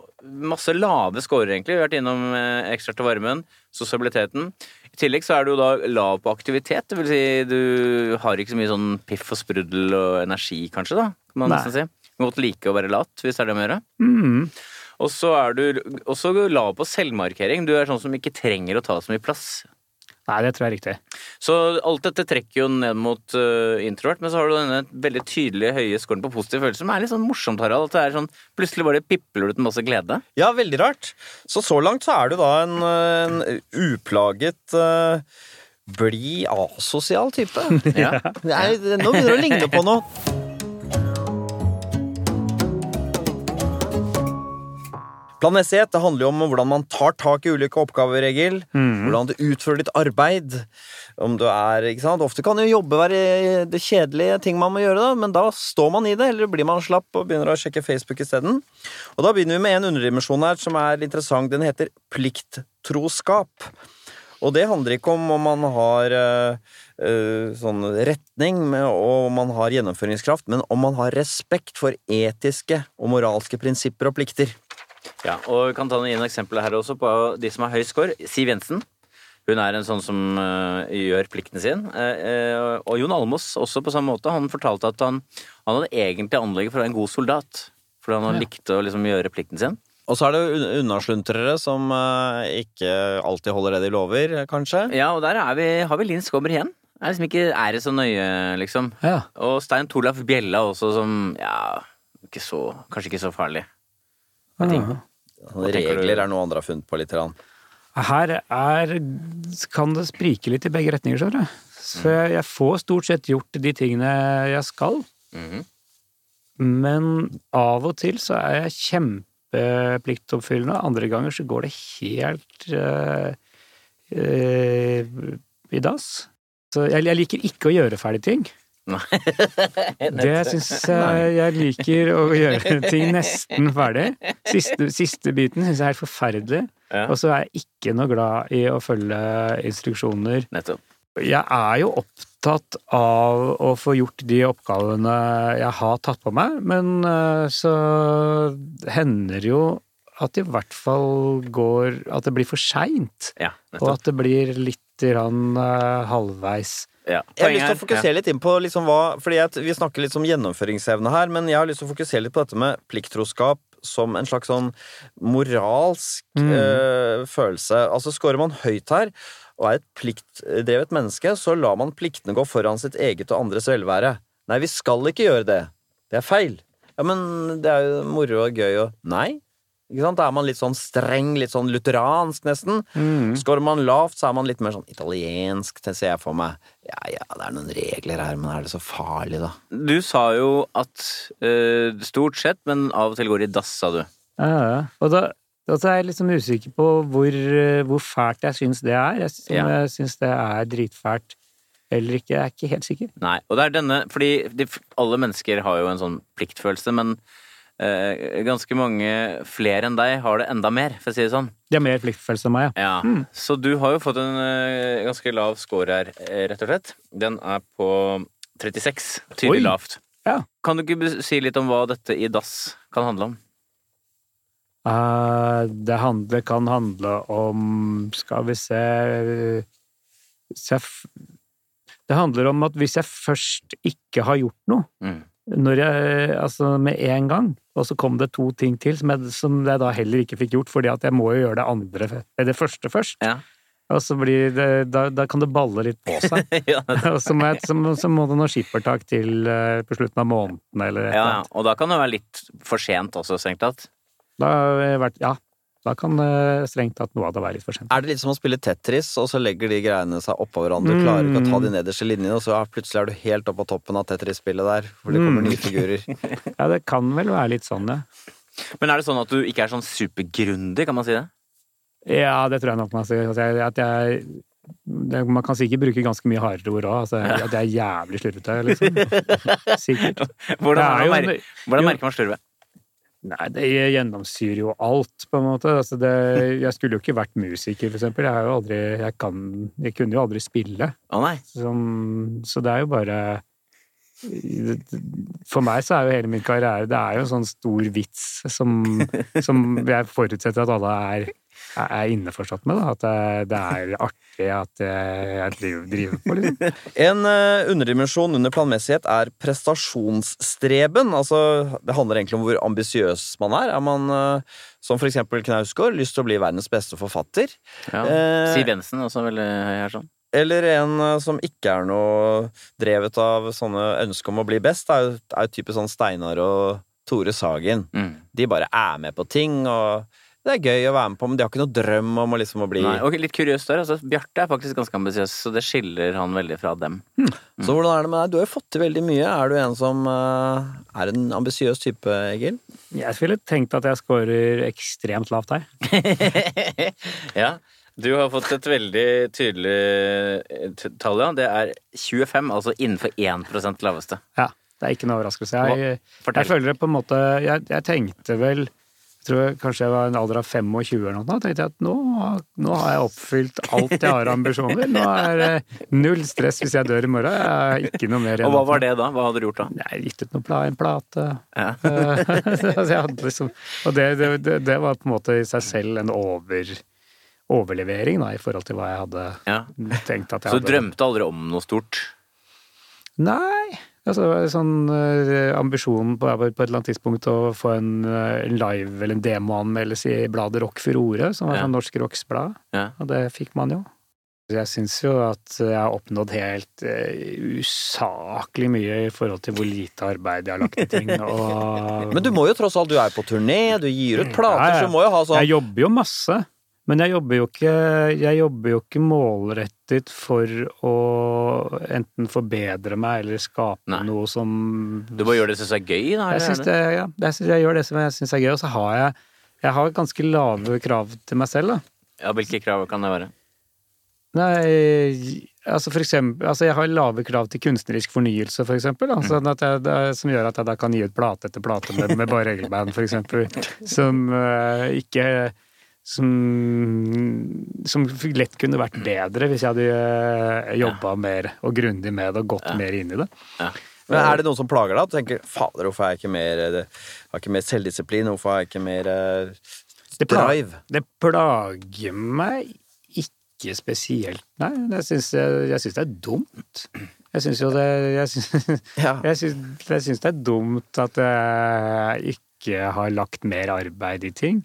masse lave scorer, egentlig. Vi har vært innom eh, ekstra til varmen, sosialiteten. I tillegg så er du da lav på aktivitet. Det vil si, du har ikke så mye sånn piff og sprudel og energi, kanskje, da. Kan man Nei. nesten si. Du kan godt like å være lat, hvis det er det med å gjøre. Mm. Og så er du også lav på selvmarkering. Du er sånn som ikke trenger å ta så mye plass. Nei, det tror jeg er riktig. Så alt dette trekker jo ned mot uh, introvert, men så har du denne veldig tydelige høye scoren på positive følelser, som er litt sånn morsomt, Harald. At det er sånn, plutselig bare pipler ut med masse glede. Ja, veldig rart. Så så langt så er du da en, en uplaget uh, blid, asosial type. Ja. Nå begynner det å ligne på noe. Planmessighet det handler jo om hvordan man tar tak i ulike oppgaver, Egil. Hvordan du utfører ditt arbeid. Om du er, ikke sant? Ofte kan jo jobbe være det kjedelige ting man må gjøre, da, men da står man i det, eller blir man slapp og begynner å sjekke Facebook isteden. Og da begynner vi med en underdimensjon her som er interessant. Den heter plikttroskap. Og det handler ikke om om man har øh, sånn retning med, og om man har gjennomføringskraft, men om man har respekt for etiske og moralske prinsipper og plikter. Ja, og vi kan ta noen eksempler her også på de som har høy score. Siv Jensen. Hun er en sånn som uh, gjør plikten sin. Uh, uh, og Jon Almås også på samme måte. Han fortalte at han, han hadde egentlig anlegget for å være en god soldat. Fordi han Ja. likte å liksom gjøre plikten sin. Og så er det un- unnasluntrere som ikke alltid holder det de lover, kanskje. Ja, og der er vi, har vi Linn Skåber igjen. Er liksom ikke er det så nøye, liksom. Ja. Og Stein Torlaf Bjella også, som ja, ikke så, kanskje ikke så farlig. Sånne regler er noe andre har funnet på litt. Her er, kan det sprike litt i begge retninger, skjønner du. Så jeg, jeg får stort sett gjort de tingene jeg skal, Mhm. men av og til så er jeg kjempepliktoppfyllende, andre ganger så går det helt øh, øh, i dass. Så jeg, jeg liker ikke å gjøre ferdig ting. Nei. Det syns jeg jeg liker å gjøre ting nesten ferdig. Siste, siste biten syns jeg er helt forferdelig. Ja, Og så er jeg ikke noe glad i å følge instruksjoner. nettopp. Jeg er jo opptatt av å få gjort de oppgavene jeg har tatt på meg, men eh, så hender jo at det i hvert fall går At det blir for seint. Ja, Og at det blir litt grann eh, halvveis. Ja. Jeg har lyst til å er- fokusere litt inn på liksom hva Fordi jeg, vi snakker litt om gjennomføringsevne her, men jeg har lyst til å fokusere litt på dette med plikttroskap som en slags sånn moralsk Mm. øh, følelse. Altså Scorer man høyt her og er et pliktdrevet menneske, så lar man pliktene gå foran sitt eget og andres velvære. Nei, vi skal ikke gjøre det. Det er feil. Ja, men det er jo moro og gøy og Nei. Ikke sant? Da er man litt sånn streng, litt sånn lutheransk nesten. Skårer man lavt, så er man litt mer sånn italiensk, det ser jeg for meg. Ja ja, det er noen regler her, men er det så farlig, da? Du sa jo at uh, stort sett, men av og til går det i dass, sa du. Ja, ja. Og da, da er jeg liksom usikker på hvor, eh, hvor fælt jeg syns det er. Jeg, om Ja. jeg syns det er dritfælt eller ikke. Jeg er ikke helt sikker. Nei, og det er denne Fordi de, alle mennesker har jo en sånn pliktfølelse, men ganske mange flere enn deg har det enda mer, for å si det sånn. De har mer pliktfølelse enn meg, ja. Ja, Så du har jo fått en eh, ganske lav score her, eh, rett og slett. Den er på 36. Tydelig Oi. lavt. Ja. Kan du ikke si litt om hva dette i dass kan handle om? Uh, det handler, kan handle om Skal vi se jeg, Det handler om at hvis jeg først ikke har gjort noe, Mm. når jeg, altså med en gang, og så kom det to ting til som jeg, som jeg da heller ikke fikk gjort, fordi at jeg må jo gjøre det andre, det første først. Ja. Og så blir det, da, da kan det balle litt på seg. ja, Og så må, det noe skippertak til uh, på slutten av måneden eller et eller annet. ja. Og da kan det være litt for sent også, strengt tatt. Da, har jeg vært, ja, da kan eh, strengt tatt noe av det være litt for sent. Er det litt som å spille Tetris, og så legger de greiene seg oppå hverandre? Du klarer ikke å ta de nederste linjene, og så ja, plutselig er du helt oppe på toppen av Tetris-spillet der, hvor det kommer Mm. nye figurer. Ja, det kan vel være litt sånn, ja. Men er det sånn at du ikke er sånn supergrundig, kan man si det? Ja, det tror jeg nok man sier. Altså, at jeg det, Man kan sikkert bruke ganske mye hardere ord òg. Altså, at jeg er jævlig slurvete, liksom. Sikkert. Hvordan, jo mer, hvordan merker man slurve? Nei, det gjennomsyrer jo alt, på en måte. Altså, det, jeg skulle jo ikke vært musiker, for eksempel. Jeg, aldri, jeg, kan, jeg kunne jo aldri spille. Å nei. Som, så det er jo bare For meg så er jo hele min karriere Det er jo en sånn stor vits som, som jeg forutsetter at alle er, er innforstått med. Da. At det, det er artig at jeg driver, driver på, liksom. En eh, underdimensjon under planmessighet er prestasjonsstreben. Altså, det handler egentlig om hvor ambisiøs man er. Er man, eh, som for eksempel Knausgård, lyst til å bli verdens beste forfatter? Ja. Eh, Siv Jensen også veldig høy her, sånn. Eller en eh, som ikke er noe drevet av sånne ønsker om å bli best, er jo, er jo typisk sånn Steinar og Tore Sagen. Mm. De bare er med på ting, og det er gøy å være med på, men de har ikke noe drøm om å liksom å bli Nei, og litt kuriøst der, altså, Bjarte er faktisk ganske ambisiøs, så det skiller han veldig fra dem. Så hvordan er det med deg? Du har jo fått til veldig mye. Er du en som uh, er en ambisiøs type, Egil? Jeg skulle tenkt at jeg scorer ekstremt lavt her. ja. Du har fått et veldig tydelig eh, tall, ja. Det er 25, altså innenfor 1 laveste. Ja, det er ikke noe overraskelse. Jeg, jeg føler det på en måte Jeg, jeg tenkte vel jeg kanskje jeg var en alder av 25 eller noe. Tenkte jeg at nå, nå har jeg oppfylt alt jeg har ambisjoner. Nå er det null stress hvis jeg dør i morgen. Jeg har ikke noe mer Og hva var det da? Hva hadde du gjort da? Jeg gitt ut noe en plate. Ja. liksom, og det, det, det, det var på en måte i seg selv en over, overlevering da, i forhold til hva jeg hadde ja. tenkt at jeg hadde. Så du drømte aldri om noe stort? Nei. Altså, det var sånn uh, ambisjonen på, på et eller annet tidspunkt å få en, uh, live eller en demoanmeldelse i bladet Rock Furore, som var Ja. sånn Norsk Rocks blad. Ja. Og det fikk man jo. Jeg syns jo at jeg har oppnådd helt uh, usaklig mye i forhold til hvor lite arbeid jeg har lagt i ting. Og Men du må jo tross alt, du er på turné, du gir ut plater, Ja, ja. så du må jo ha sånn Jeg jobber jo masse, men jeg jobber jo ikke, jeg jobber jo ikke målrettet for å enten forbedre meg eller skape Nei. noe som Du bare gjør det som er gøy, da? Jeg syns det, ja. Jeg, synes jeg gjør det som jeg syns er gøy, og så har jeg jeg har ganske lave krav til meg selv, da. Ja, hvilke krav kan det være? Nei, altså for eksempel Altså, jeg har lave krav til kunstnerisk fornyelse, for eksempel. Altså jeg, er- som gjør at jeg da kan gi ut plate etter plate med, med bare regelband, for eksempel. Som uh, ikke som, som lett kunne vært bedre hvis jeg hadde jobba ja. mer og grundig med det og gått mer inn i det. Ja. Men er det noen som plager deg? At du tenker 'fader, hvorfor har jeg ikke mer, eh, har ikke mer selvdisiplin'? Hvorfor har jeg ikke mer eh, Det drive? Det plager meg ikke spesielt, nei. Jeg syns, jeg, jeg syns det er dumt. Jeg syns jo det Jeg syns, Ja. jeg syns, jeg syns det er dumt at jeg ikke har lagt mer arbeid i ting.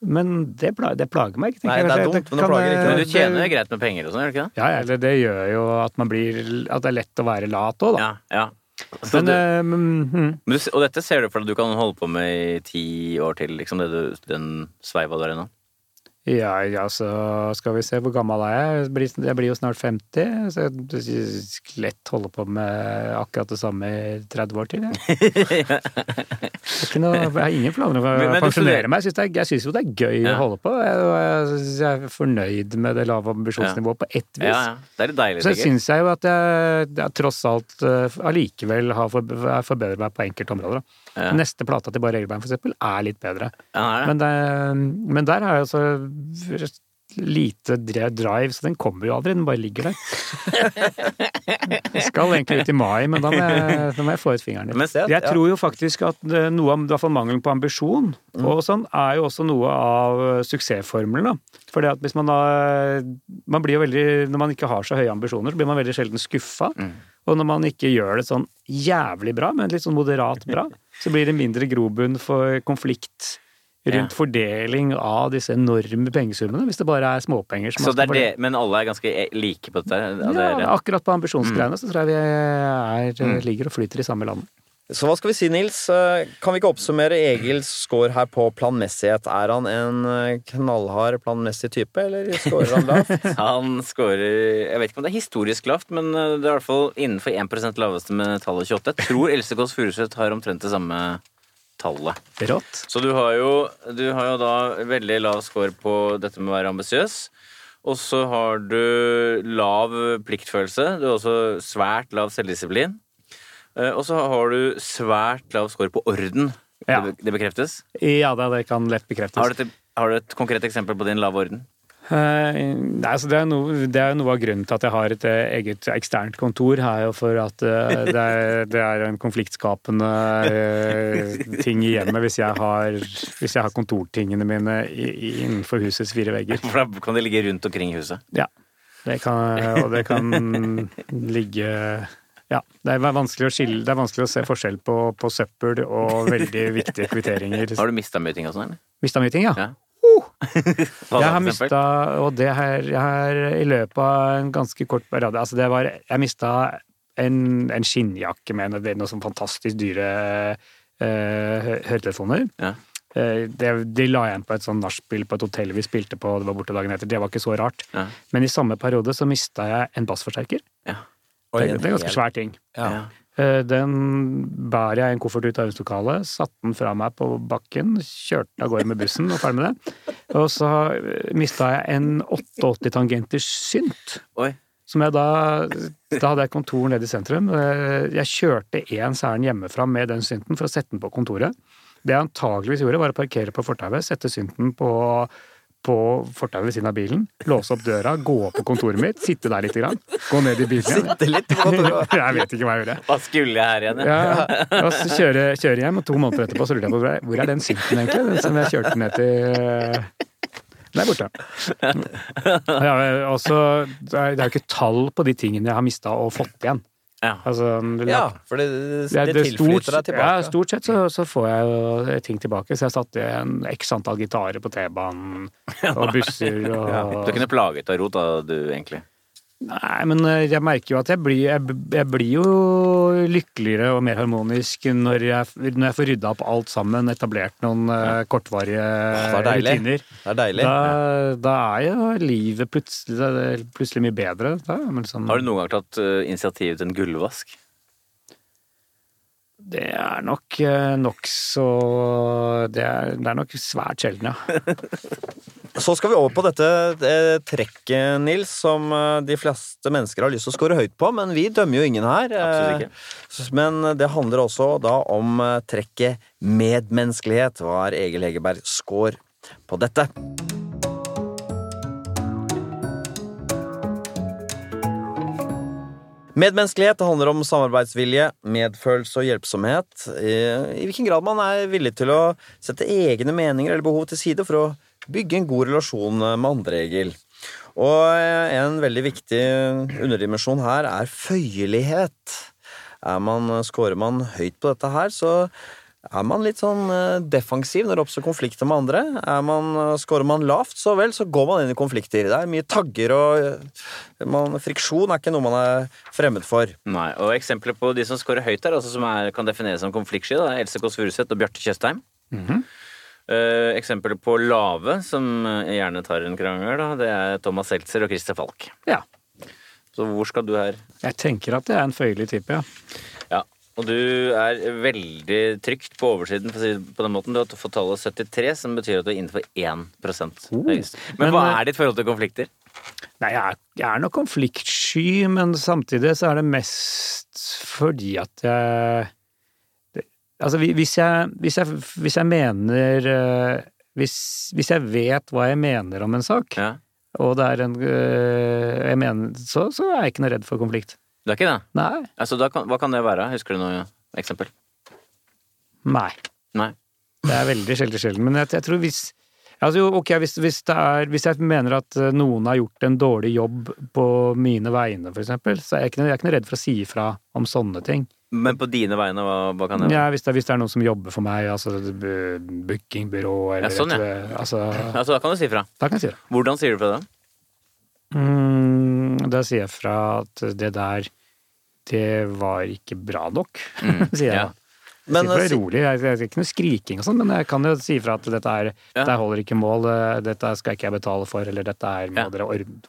Men det, pla- det plager meg ikke. Nei, det er jeg. dumt, men det kan- plager ikke. Men du det- tjener greit med penger og sånn, gjør du ikke det? Ja, eller det, det gjør jo at man blir At det er lett å være lat òg, da. Ja, ja. Så Men, du, men mm, men du, og dette ser du for deg du kan holde på med i ti år til, liksom, det du, den sveiva der ennå? Ja, altså så skal vi se, hvor gammel er jeg? Jeg blir, jeg blir jo snart 50, så jeg lett holde på med akkurat det samme i 30 år til, jeg. Det ikke noe, jeg har ingen planer om å Men- men pensjonere meg. Jeg syns, det jo det er gøy Ja. å holde på. Jeg, jeg, er fornøyd med det lave ambisjonsnivået på ett vis. Ja, ja. Det er litt deilig, Så syns jeg jo at jeg, tross alt eh, allikevel har for, har forbedret meg på enkelte områder. da. Ja. Neste plata til Bare Regelbein, for eksempel, er litt bedre. Ja. Men, det, men der har jeg altså lite drive, så den kommer jo aldri. Den bare ligger der. Jeg skal egentlig ut i mai, men da må jeg, da må jeg få ut fingeren litt. Jeg tror jo faktisk at noe av i hvert fall mangelen på ambisjon og sånn, er jo også noe av eh, suksessformelen. da. Fordi at hvis man da Man blir jo veldig Når man ikke har så høye ambisjoner, så blir man veldig sjelden skuffa. Og når man ikke gjør det sånn jævlig bra, men litt sånn moderat bra, så blir det mindre grobunn for konflikt rundt Ja. fordeling av disse enorme pengesummene, hvis det bare er småpenger. som Så det er det, men alle er ganske e- like på dette? Altså. Ja, akkurat på ambisjonsgreiene så tror jeg vi er, Mm. ligger og flyter i samme land. Så hva skal vi si, Nils? Eh, Kan vi ikke oppsummere Egils score her på planmessighet? Er han en eh, knallhard planmessig type, eller scorer han lavt? Han scorer Jeg vet ikke om det er historisk lavt, men eh, det er i hvert fall innenfor 1% laveste med tallet 28. Jeg tror Else Kåss Furuseth har omtrent det samme tallet. Rått. Så du har jo, du har jo da veldig lav score på dette med å være ambisiøs. Og så har du lav pliktfølelse. Du har også svært lav selvdisiplin. Eh, Og så har du svært lav score på orden. Ja. Det, bekreftes. Ja, det, det kan lett bekreftes. Har du, et, har du et konkret eksempel på din lave orden? Eh, nei, altså det, er noe, det er noe av grunnen til at jeg har et eh, eget eksternt kontor, er jo for at eh, det, er, det er en konfliktskapende ting i hjemmet hvis jeg har, hvis jeg har kontortingene mine innenfor husets fire vegger. For da kan det ligge rundt omkring huset. Ja. Det kan, og det kan ligge ja, det er vanskelig å skille, det er vanskelig å se forskjell på, på søppel og veldig viktige kvitteringer. Har du mista mye ting og sånn, eller? Mista mye ting, ja. Ja. Jeg har mista Og det her jeg har i løpet av en ganske kort periode Altså, det var Jeg mista en, en skinnjakke med noe, noe sånn fantastisk dyre eh, høretelefoner. Ja. Eh, det, de la igjen på et sånn nachspiel på et hotell vi spilte på, det var borte dagen etter. Det var ikke så rart. Ja. Men i samme periode så mista jeg en bassforsterker. Ja. Det, det er en ganske svær ting. Ja. Eh, Den bærer jeg en koffert ut av øvingslokalet, satte den fra meg på bakken, kjørte av gårde med bussen og ferdig med det. Og så mista jeg en 88 tangenters synt. Oi. Som jeg da Da hadde jeg kontor nede i sentrum. Eh, Jeg kjørte én særen hjemmefra med den synten for å sette den på kontoret. Det jeg antageligvis gjorde, var å parkere på fortauet, sette synten på, på fortauet ved siden av bilen, låse opp døra, gå opp på kontoret mitt, sitte der litt, grann, gå ned i bilen igjen. Sitte litt på kontoret. Jeg vet ikke hva jeg gjorde. Hva skulle jeg her igjen? ja? Og så kjøre, kjøre hjem, og to måneder etterpå så lurte jeg på hvor er, den synten egentlig? Den som jeg kjørte ned til Den er borte. Ja, Også, det er jo ikke tall på de tingene jeg har mista og fått igjen. Ja. Altså, det, Ja, for det, det, det det tilflyter deg tilbake. ja, stort sett så, så får jeg jo ting tilbake. Så jeg satte igjen x antall gitarer på T-banen og busser og Du er ikke noe plaget av rot, da, du, egentlig? Nei, men eh, jeg merker jo at jeg blir, jeg, jeg blir jo lykkeligere og mer harmonisk når jeg, når jeg får rydda opp alt sammen, etablert noen eh, kortvarige det er deilig. rutiner. Det er deilig. Da, da er jo livet plutselig, er plutselig mye bedre. Da, liksom. Har du noen gang tatt uh, initiativ til en gulvvask? Det er nok uh, nokså det, er- det er nok svært sjelden, ja. Så skal vi over på dette det trekket, Nils, som eh, de fleste mennesker har lyst til å score høyt på, men vi dømmer jo ingen her. eh, Absolutt ikke. Men det handler også da om eh, trekket medmenneskelighet. Hva er Egil Hegerberg score på dette? Medmenneskelighet handler om samarbeidsvilje, medfølelse og hjelpsomhet. I, hvilken grad man er villig til å sette egne meninger eller behov til side for å bygge en god relasjon med andre, Egil. Og eh, en veldig viktig underdimensjon her er føyelighet. Er man, scorer man høyt på dette her, så er man litt sånn eh, defensiv når det oppstår konflikter med andre. Er man, Skårer man lavt, så vel, så går man inn i konflikter. Det er mye tagger og eh, man, Friksjon er ikke noe man er fremmed for. Nei, og Eksempler på de som skårer høyt der, altså som er, kan defineres som konfliktsky, er Else Kåss Furuseth og Bjarte Tjøstheim. Eh, eksempler på lave, som eh, gjerne tar en krangel, da, det er Thomas Seltzer og Christer Falk. ja. Så hvor skal du her? Jeg tenker at det er en føyelig type, ja. Og du er veldig trygt på oversiden, for å si det på den måten. Du har fått tallet 73, som betyr at du er innenfor 1 høyest. Men, Men, hva eh, er ditt forhold til konflikter? Nei, jeg er, jeg er nok konfliktsky, men samtidig så er det mest fordi at jeg det, Altså, hvis jeg, hvis jeg, hvis jeg mener eh, hvis, hvis jeg vet hva jeg mener om en sak, Ja. og det er en øh, Jeg mener så, så er jeg ikke noe redd for konflikt. Du er ikke det? Nei. Altså, kan, hva kan det være? Husker du noe eksempel? Nei. Nei. Det er veldig sjelden sjelden. Men jeg, jeg tror hvis Altså, jo, ok, hvis, hvis, det er, hvis jeg mener at øh, noen har gjort en dårlig jobb på mine vegne, for eksempel, så er jeg ikke, jeg er ikke redd for å si ifra om sånne ting. Men på dine vegne, hva, hva kan det være? Ja, hvis det, hvis det er noen som jobber for meg, altså bookingbyrå eller Ja, sånn, ja. altså, Altså, da kan du si fra. Da kan jeg si det. Hvordan sier du fra det? Mm, da sier jeg fra at det der, det var ikke bra nok, sier jeg da. Ja. Men, eh, si- rolig, jeg, jeg, ikke noe skriking og sånn, men jeg kan jo si fra at dette, er, Ja. dette holder ikke mål, eh, dette skal ikke jeg betale for, eller dette er må Ja. dere ordne.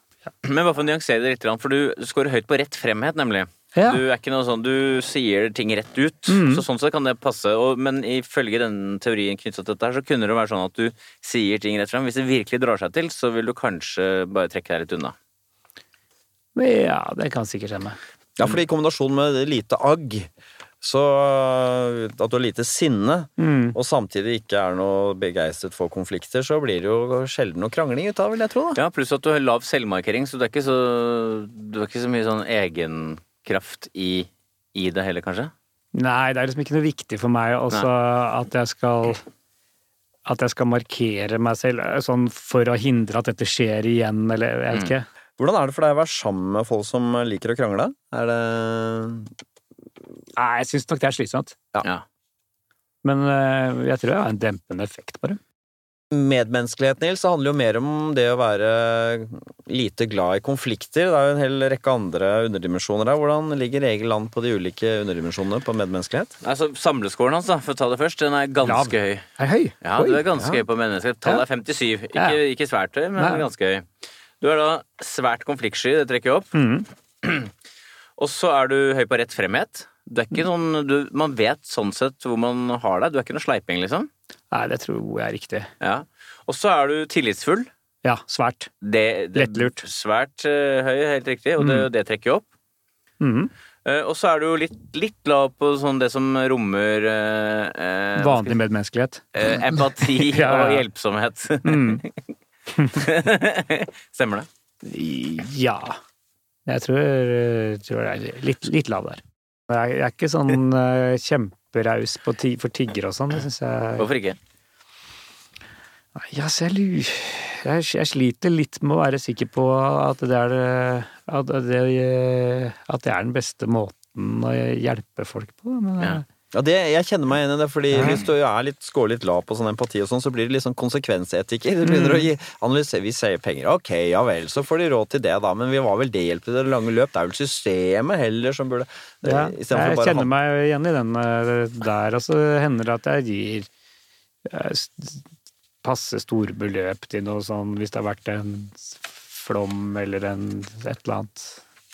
Men bare for å nyansere det litt, for du scorer høyt på rett fremhet, nemlig. Ja. Du er ikke noe sånn, du sier ting rett ut, Mm. så sånn sett kan det passe. Og, men ifølge den teorien knyttet til dette her, så kunne det være sånn at du sier ting rett frem. Hvis det virkelig drar seg til, så vil du kanskje bare trekke deg litt unna. Ja, det kan sikkert skje. Ja, fordi i kombinasjon med lite agg, så at du har lite sinne, Mm. og samtidig ikke er noe begeistret for konflikter, så blir det jo sjelden noe krangling ut av, vil jeg tro. da. Ja, pluss at du har lav selvmarkering, så du er ikke så, du har ikke så mye sånn egenkraft i, i det heller, kanskje? Nei, det er liksom ikke noe viktig for meg også at jeg skal at jeg skal markere meg selv eh, sånn for å hindre at dette skjer igjen, eller jeg vet ikke. Hvordan er det for deg å være sammen med folk som liker å krangle? Er det Nei, jeg syns nok det er slitsomt. Ja. Ja. Men eh, jeg tror jeg har en dempende effekt på det. Medmenneskelighet, Nils, det handler jo mer om det å være lite glad i konflikter. Det er jo en hel rekke andre underdimensjoner der. Hvordan ligger eget land på de ulike underdimensjonene på medmenneskelighet? Altså, Samleskåren hans, da, for å ta det først, den er ganske høy. Er høy? Ja, du er ganske høy på menneskelighet. Tallet er 57. Ikke, Ja. ikke svært høy, men Nei. ganske høy. Du er da svært konfliktsky, det trekker jeg opp. Mm. Og så er du høy på rett fremhet. Du er ikke sånn, du, man vet sånn sett hvor man har deg. Du er ikke noe sleiping, liksom. Nei, det tror jeg er riktig. Ja. Og så er du tillitsfull. Ja, svært. Det, det, Lettlurt. Svært uh, høy, helt riktig, og det, det trekker jo opp. Mhm. Uh, og så er du jo litt, litt lav på sånn det som rommer uh, Vanlig medmenneskelighet. Empati Ja, ja, og hjelpsomhet. Mm. Stemmer det? Ja. Jeg tror, tror det er litt, litt lav der. Jeg, jeg er ikke sånn uh, kjemperaus på ti, for tiggere og sånn. Det syns jeg Hvorfor ikke? Ja, så jeg, lurer. jeg, jeg sliter litt med å være sikker på at det er det- at det, at det er den beste måten å hjelpe folk på. Men, Ja. Ja, det, Jeg kjenner meg igjen i det, fordi Ja. hvis du er litt, scorer litt lav på sånn empati, og sånn, så blir det litt sånn konsekvensetikker. Du begynner å gi, analysere, Vi sier penger, ok, ja vel, så får de råd til det, da, men vi var vel det hjelp i det lange løp? Det er vel systemet heller som burde ja, i stedet for jeg kjenner han- meg igjen i den eh, der, og så hender det at jeg gir eh, passe store beløp til noe sånn hvis det har vært en flom eller en et eller annet.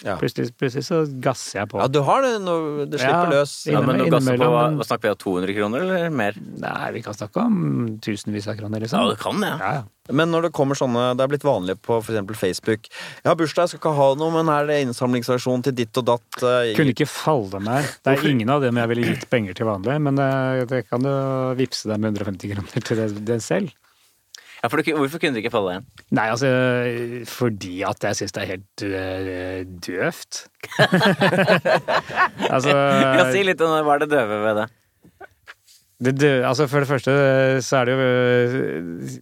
Ja. Plutselig, plutselig så gasser jeg på. Ja, du har det når det slipper Ja. løs. Ja, men du gasser på hva, hva snakker vi om? 200 kroner, eller mer? Nei, vi kan snakke om tusenvis av kroner, liksom. Ja, det kan det. Ja. Ja, ja. Men når det kommer sånne, det er blitt vanlig på eksempel Facebook Jeg har bursdag, jeg skal ikke ha noe, men er det innsamlingsversjon til ditt og datt? Jeg... Kunne ikke falle meg. Det er ingen av dem jeg ville gitt penger til vanlig, men eh, det kan jo vippse dem med 150 kroner til det, det selv. Ja, for du, hvorfor kunne du ikke falle igjen? Nei, altså fordi at jeg syns det er helt øh, døvt. altså Ja, si litt om hva er det døve ved det? det, dø- altså For det første så er det jo øh,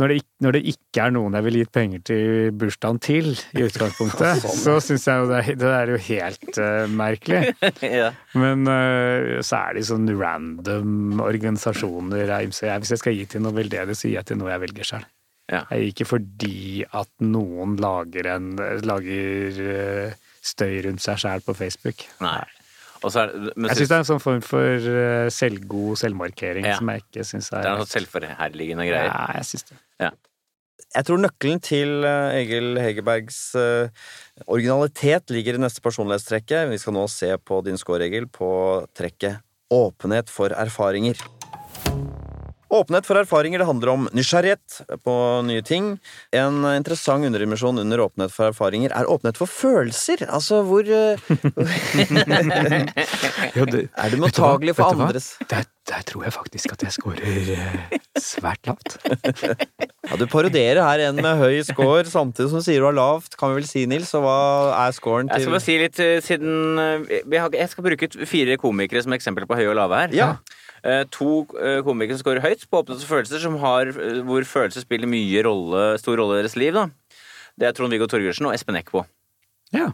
når det, når det ikke er noen jeg ville gitt penger til bursdagen til, i utgangspunktet, så syns jeg jo det, er- det er jo helt uh, merkelig. ja. Men uh, så er det sånn random organisasjoner jeg, jeg- Hvis jeg skal gi til noe veldedig, så gir jeg til noe jeg velger sjøl. Ja. Jeg gir ikke fordi at noen lager, en, lager uh, støy rundt seg sjæl på Facebook. Nei. Og så er men Jeg syns det er en sånn form for øh, selvgod selvmarkering Ja. som jeg ikke syns er det er noe selvforherligende greier. Ja, jeg syns det. Jeg tror nøkkelen til eh, Egil Hegerbergs eh, originalitet ligger i neste personlighetstrekket. Vi skal nå se på din score, Egil, på trekket åpenhet for erfaringer. Åpenhet for erfaringer det handler om nysgjerrighet på nye ting. En interessant underdimensjon under åpenhet for erfaringer er åpenhet for følelser. Altså hvor eh, Er du mottagelig for andres der, der tror jeg faktisk at jeg scorer øh, svært lavt. Ja, Du parodierer her en med høy score samtidig som du sier du har lavt, kan vi vel si, Nils. Og hva er scoren Jeg skal bare si litt eh, siden eh, vi har, Jeg skal bruke fire komikere som eksempel på høye og lave her. Ja. Eh, To eh, komikere som scorer høyt på åpnet for følelser, som har, eh, hvor følelser spiller mye rolle, stor rolle i deres liv. da. Det er Trond-Viggo Torgersen og Espen Eckbo. Ja.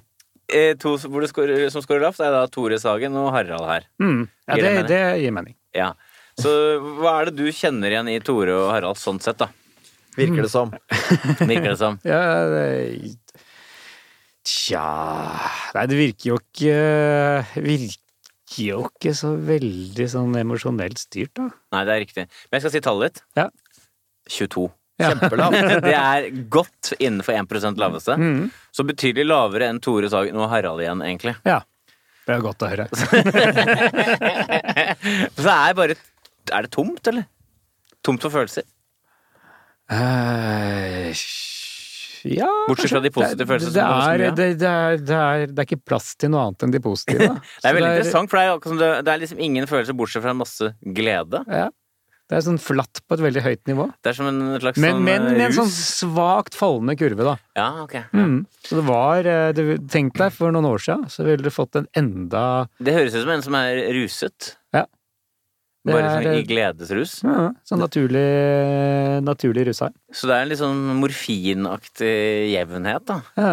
Eh, To som- hvor det scorer, som scorer lavt, er da Tore Sagen og Harald her. Mm. ja Gir det det, det gir mening. Ja. Så hva er det du kjenner igjen i Tore og Harald sånn sett, da? Virker det som. Virker det som? Ja, det Tja Nei, det virker jo ikke Virker jo ikke så veldig sånn emosjonelt styrt, da. Nei, det er riktig. Men jeg skal si tallet ditt. Ja. 22. Ja. Kjempelavt. Det er godt innenfor 1 laveste. Mm. Så betydelig lavere enn Tore Sagen og Harald igjen, egentlig. Ja. Det er godt å høre. Så det er bare Er det tomt, eller? Tomt for følelser? Eh, ja Bortsett fra de positive følelsene det, det er, det, det, er, det, er, det er ikke plass til noe annet enn de positive. Det er veldig interessant, for det er, det, det er liksom ingen følelser bortsett fra en masse glede. Ja. Det er sånn flatt på et veldig høyt nivå. Det er som en slags Men, sånn men med en sånn svakt fallende kurve, da. Ja, ok. Ja. Mm. Så det var eh, det, Tenk deg for noen år siden, så ville du fått en enda Det høres ut som en som er ruset. Ja. Det Bare er- sånn i gledesrus. ja, sånn naturlig, naturlig rusheim. Så det er en litt sånn morfinaktig jevnhet, da. Ja.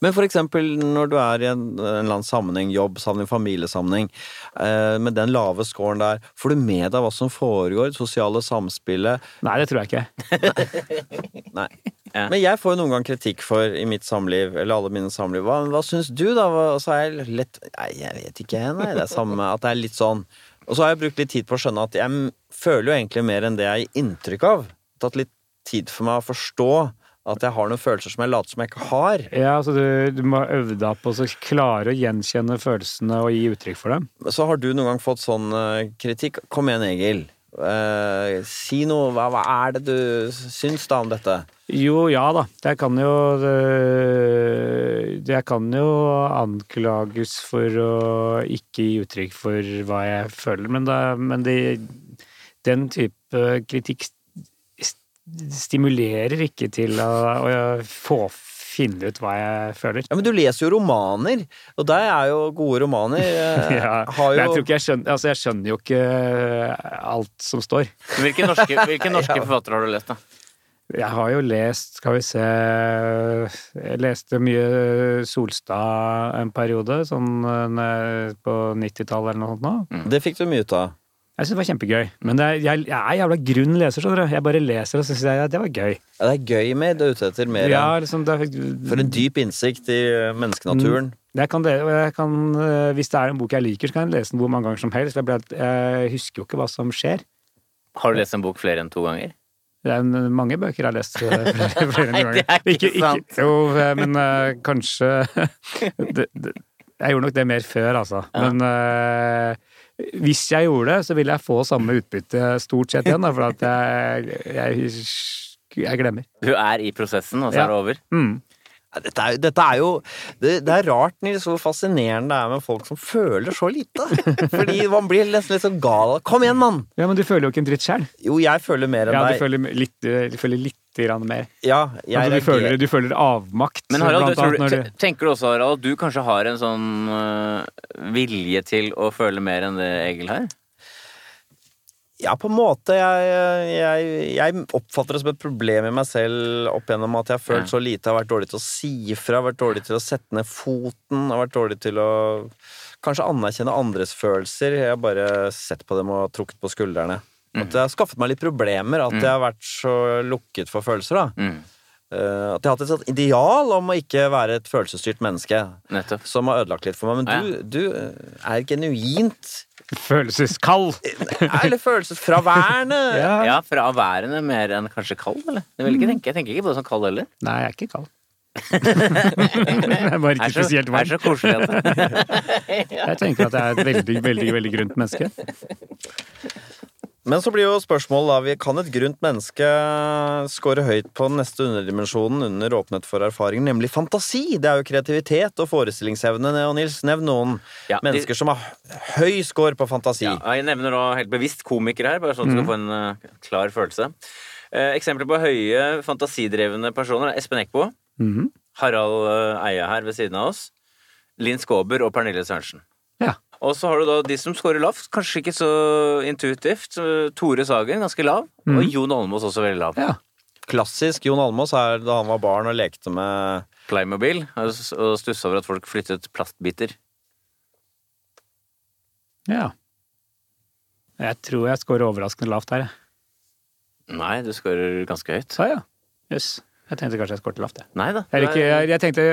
Men for eksempel når du er i en, en eller annen sammenheng, jobbsammenheng, familiesammenheng, eh, med den lave scoren der, får du med deg hva som foregår, sosiale samspillet? Nei, det tror jeg ikke. Nei. Ja. Men jeg får jo noen gang kritikk for i mitt samliv, eller alle mine samliv. Hva, hva syns du, da? Hva- Og så er jeg lett Nei, jeg vet ikke, nei. Det er samme At det er litt sånn. Og så har jeg brukt litt tid på å skjønne at jeg føler jo egentlig mer enn det jeg gir inntrykk av. Tatt litt tid for meg å forstå at jeg har noen følelser som jeg later som jeg ikke har. Ja, altså du, du må øve deg på å klare å gjenkjenne følelsene og gi uttrykk for dem. Så har du noen gang fått sånn eh, kritikk. Kom igjen, Egil. Eh, si noe. Hva, hva er det du syns da om dette? Jo, ja da. Jeg kan jo øh, Jeg kan jo anklages for å ikke gi uttrykk for hva jeg føler, men, da, men det, den type kritikk st- stimulerer ikke til å, å få finne ut hva jeg føler. Ja, Men du leser jo romaner, og det er jo gode romaner. eh, Ja, har men jeg tror ikke jeg skjønner Altså, jeg skjønner jo ikke alt som står. Hvilke norske, hvilke norske forfattere har du lest, da? Jeg har jo lest, skal vi se Jeg leste mye Solstad en periode, sånn eh, på 90-tallet eller noe sånt nå. Det fikk du mye ut av. Jeg syns det var kjempegøy. Men det er, jeg, jeg er jævla grunn leser, skjønner du. Jeg bare leser og syns ja, det var gøy. Ja, det er gøy med det er ute etter mer Ja, liksom, det, For en dyp innsikt i eh, menneskenaturen. Jeg kan, jeg kan, eh, hvis det er en bok jeg liker, så kan jeg lese den hvor mange ganger som helst. Jeg, ble, jeg husker jo ikke hva som skjer. Har du lest en bok flere enn to ganger? Det er mange bøker jeg har lest eh, flere, flere Nei, ganger. det er ikke sant. jo, eh, men kanskje det, det, Jeg gjorde nok det mer før, altså. Ja. Men eh, hvis jeg gjorde det, så ville jeg få samme utbytte stort sett igjen, da, for at jeg, jeg, jeg glemmer. Du er i prosessen, og så Ja. er det over? Mm. Dette er, dette er jo det, det er rart Nils, hvor fascinerende det er med folk som føler så lite. Fordi man blir nesten litt sånn gal. Kom igjen, mann! Ja, men du føler jo ikke en dritt sjøl. Jo, jeg føler mer enn Ja, du deg. føler litt, du føler litt mer. Ja, jeg Altså, du, føler, du føler avmakt. Men Harald, blant du, annet, når te- tenker du også Harald, at du kanskje har en sånn uh, vilje til å føle mer enn det Egil har? Ja, på en måte. Jeg, jeg, jeg oppfatter det som et problem i meg selv opp gjennom at jeg har følt Ja. så lite. Jeg har vært dårlig til å si ifra, vært dårlig til å sette ned foten, har vært dårlig til å kanskje anerkjenne andres følelser. Jeg har bare sett på dem og trukket på skuldrene. At det har skaffet meg litt problemer, at jeg har vært så lukket for følelser. da. Mm, Eh, at jeg har hatt et ideal om å ikke være et følelsesstyrt menneske. nettopp. Som har ødelagt litt for meg. Men du, du er genuint Følelseskald! Eller følelsesfraværende. Ja. Ja, fraværende mer enn kanskje kald, eller? Jeg vil ikke tenke, jeg tenker ikke på det som kald heller. Nei, jeg er ikke kald. jeg er bare ikke Er så, spesielt er så koselig at Jeg tenker at jeg er et veldig, veldig veldig grunt menneske. Men så blir jo spørsmålet da Kan et grunt menneske score høyt på den neste underdimensjonen under åpnet for erfaring, nemlig fantasi? Det er jo kreativitet og forestillingsevne. Og Nils, nevn noen Ja, de- mennesker som har høy score på fantasi. Ja, jeg nevner nå helt bevisst komikere her, bare sånn at du skal få en uh, klar følelse. Eh, eksempler på høye, fantasidrevne personer er Espen Eckbo, Mhm. Harald eh, Eia her ved siden av oss, Linn Skåber og Pernille Sørensen. Ja. Og så har du da de som scorer lavt, kanskje ikke så intuitivt. Tore Sagen, ganske lav. Og Jon Almaas også veldig lav. ja. Klassisk Jon Almaas er da han var barn og lekte med Playmobil, og stussa over at folk flyttet plastbiter. Ja. Jeg tror jeg scorer overraskende lavt her, jeg. Nei, du scorer ganske høyt. Ah, ja. Jøss. Jeg tenkte kanskje jeg scoret lavt, jeg. Nei da. Jeg, ikke, jeg, jeg, tenkte,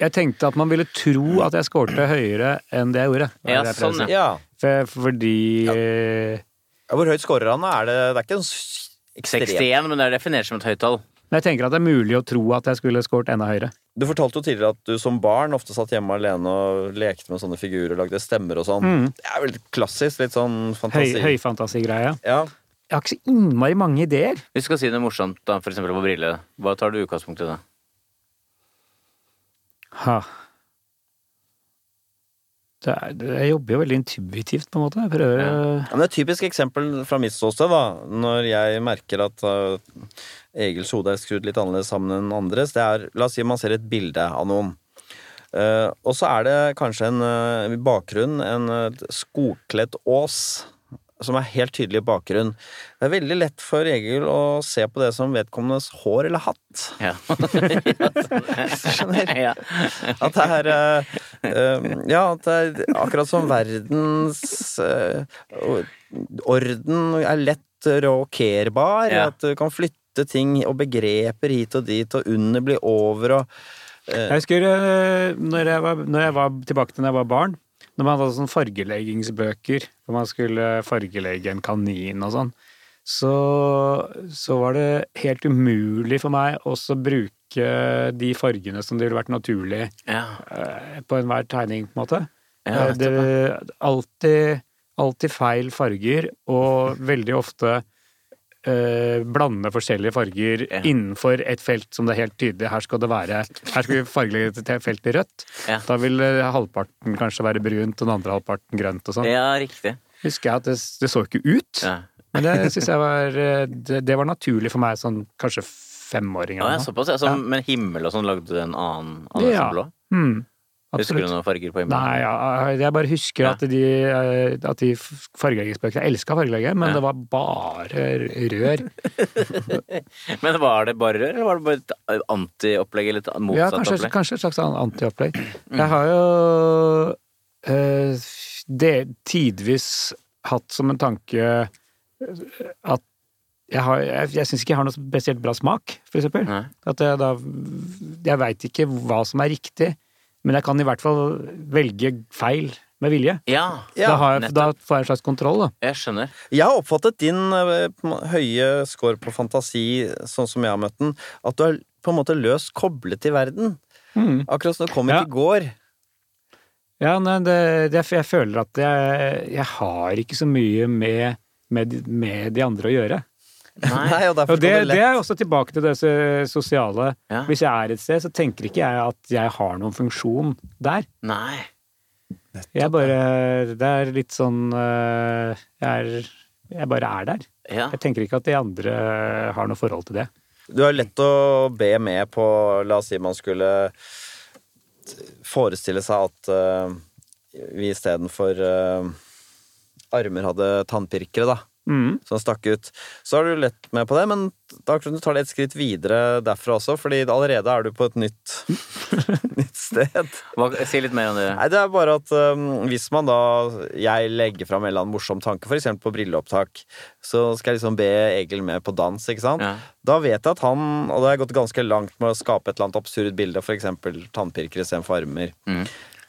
jeg tenkte at man ville tro at jeg skårte høyere enn det jeg gjorde. Ja, det jeg sånn. Ja. For, fordi eh, Ja, Hvor høyt skårer han? Er det, det er ikke en s- ekstremt 61, men det er definert som et høyt tall. Men jeg tenker at det er mulig å tro at jeg skulle skåret enda høyere. Du fortalte jo tidligere at du som barn ofte satt hjemme alene og lekte med sånne figurer, lagde stemmer og sånn. Mm. Det er vel klassisk, litt sånn Høy, fantasi. høyfantasigreie. Ja. Jeg har ikke så innmari mange ideer. Hvis du skal si noe morsomt, da, for eksempel på brille, hva tar du utgangspunkt i da? Ha. Det er, jeg jobber jo veldig intuitivt, på en måte. Jeg prøver Ja. å Det er Et typisk eksempel fra mitt ståsted, da, når jeg merker at uh, Egils hode er skrudd litt annerledes sammen enn andres, det er La oss si man ser et bilde av noen. Uh, og så er det kanskje en uh, bakgrunn, en uh, skogkledt ås som er helt tydelig bakgrunn. Det er veldig lett for Egil å se på det som vedkommendes hår eller hatt. Ja. Hvis du skjønner? Ja. At det er eh, eh, Ja, at det er akkurat som verdens eh, orden er lett råkerbar. Ja. At du kan flytte ting og begreper hit og dit, og under blir over og Jeg husker når jeg, var, når jeg var tilbake til da jeg var barn, når man hadde sånne fargeleggingsbøker, hvor man skulle fargelegge en kanin og sånn, så, så var det helt umulig for meg også bruke de fargene som det ville vært naturlig Ja. eh, på enhver tegning, på en måte. Ja, det det alltid, alltid feil farger, og veldig ofte eh, blande forskjellige farger Ja. innenfor et felt som det er helt tydelig her skal det være Her skal vi fargelegge et felt i rødt. Ja. Da vil eh, halvparten kanskje være brunt, og den andre halvparten grønt og sånn. ja, riktig. Husker jeg at det, det så ikke ut, Ja. men det syns jeg var eh, det, det var naturlig for meg sånn kanskje femåring eller noe. såpass, ja. Så, Ja. Men himmel og sånn lagde du en annen, annen Ja. blå? Mm, Husker du noen farger på himmelen? Nei, ja, jeg bare husker Ja. at de, eh, at de fargeleggingsbøkene Jeg elska fargelegge, men Ja. det var bare rør. Men var det bare rør, eller var det bare et antiopplegg eller et Ja, motsatt kanskje, opplegg? kanskje et slags antiopplegg. Mm. Jeg har jo eh, det tidvis hatt som en tanke eh, at jeg, har- jeg, jeg syns ikke jeg har noe spesielt bra smak, for eksempel. Nei. At jeg da Jeg veit ikke hva som er riktig, men jeg kan i hvert fall velge feil med vilje. Ja, Ja, da, har jeg, da får jeg en slags kontroll, da. jeg skjønner. Jeg har oppfattet din eh, høye score på fantasi, sånn som jeg har møtt den, at du er på en måte løst koblet til verden. Akkurat som du kom hit Ja. i går. Ja, nei, det, det, jeg føler at jeg, jeg har ikke så mye med, med, med de andre å gjøre. Nei, og Og det, det er også tilbake til det sosiale. Ja. Hvis jeg er et sted, så tenker ikke jeg at jeg har noen funksjon der. Nei. Jeg bare Det er litt sånn øh, Jeg, er, jeg bare er der. Ja. Jeg tenker ikke at de andre har noe forhold til det. Du er lett å be med på La oss si man skulle forestille seg at uh, vi istedenfor uh, armer hadde tannpirkere, da. Mm. Som stakk ut. Så har du lett med på det, men da kan du ta det et skritt videre derfra også, fordi allerede er du på et nytt, nytt sted. Hva, si litt mer om det. Nei, det er bare at um, hvis man da Jeg legger fram en eller annen morsom tanke, eksempel på brilleopptak, så skal jeg liksom be Egil med på dans, ikke sant? Ja. Da vet jeg at han, og da har jeg gått ganske langt med å skape et eller annet absurd bilde, for eksempel tannpirker istedenfor armer. Mm.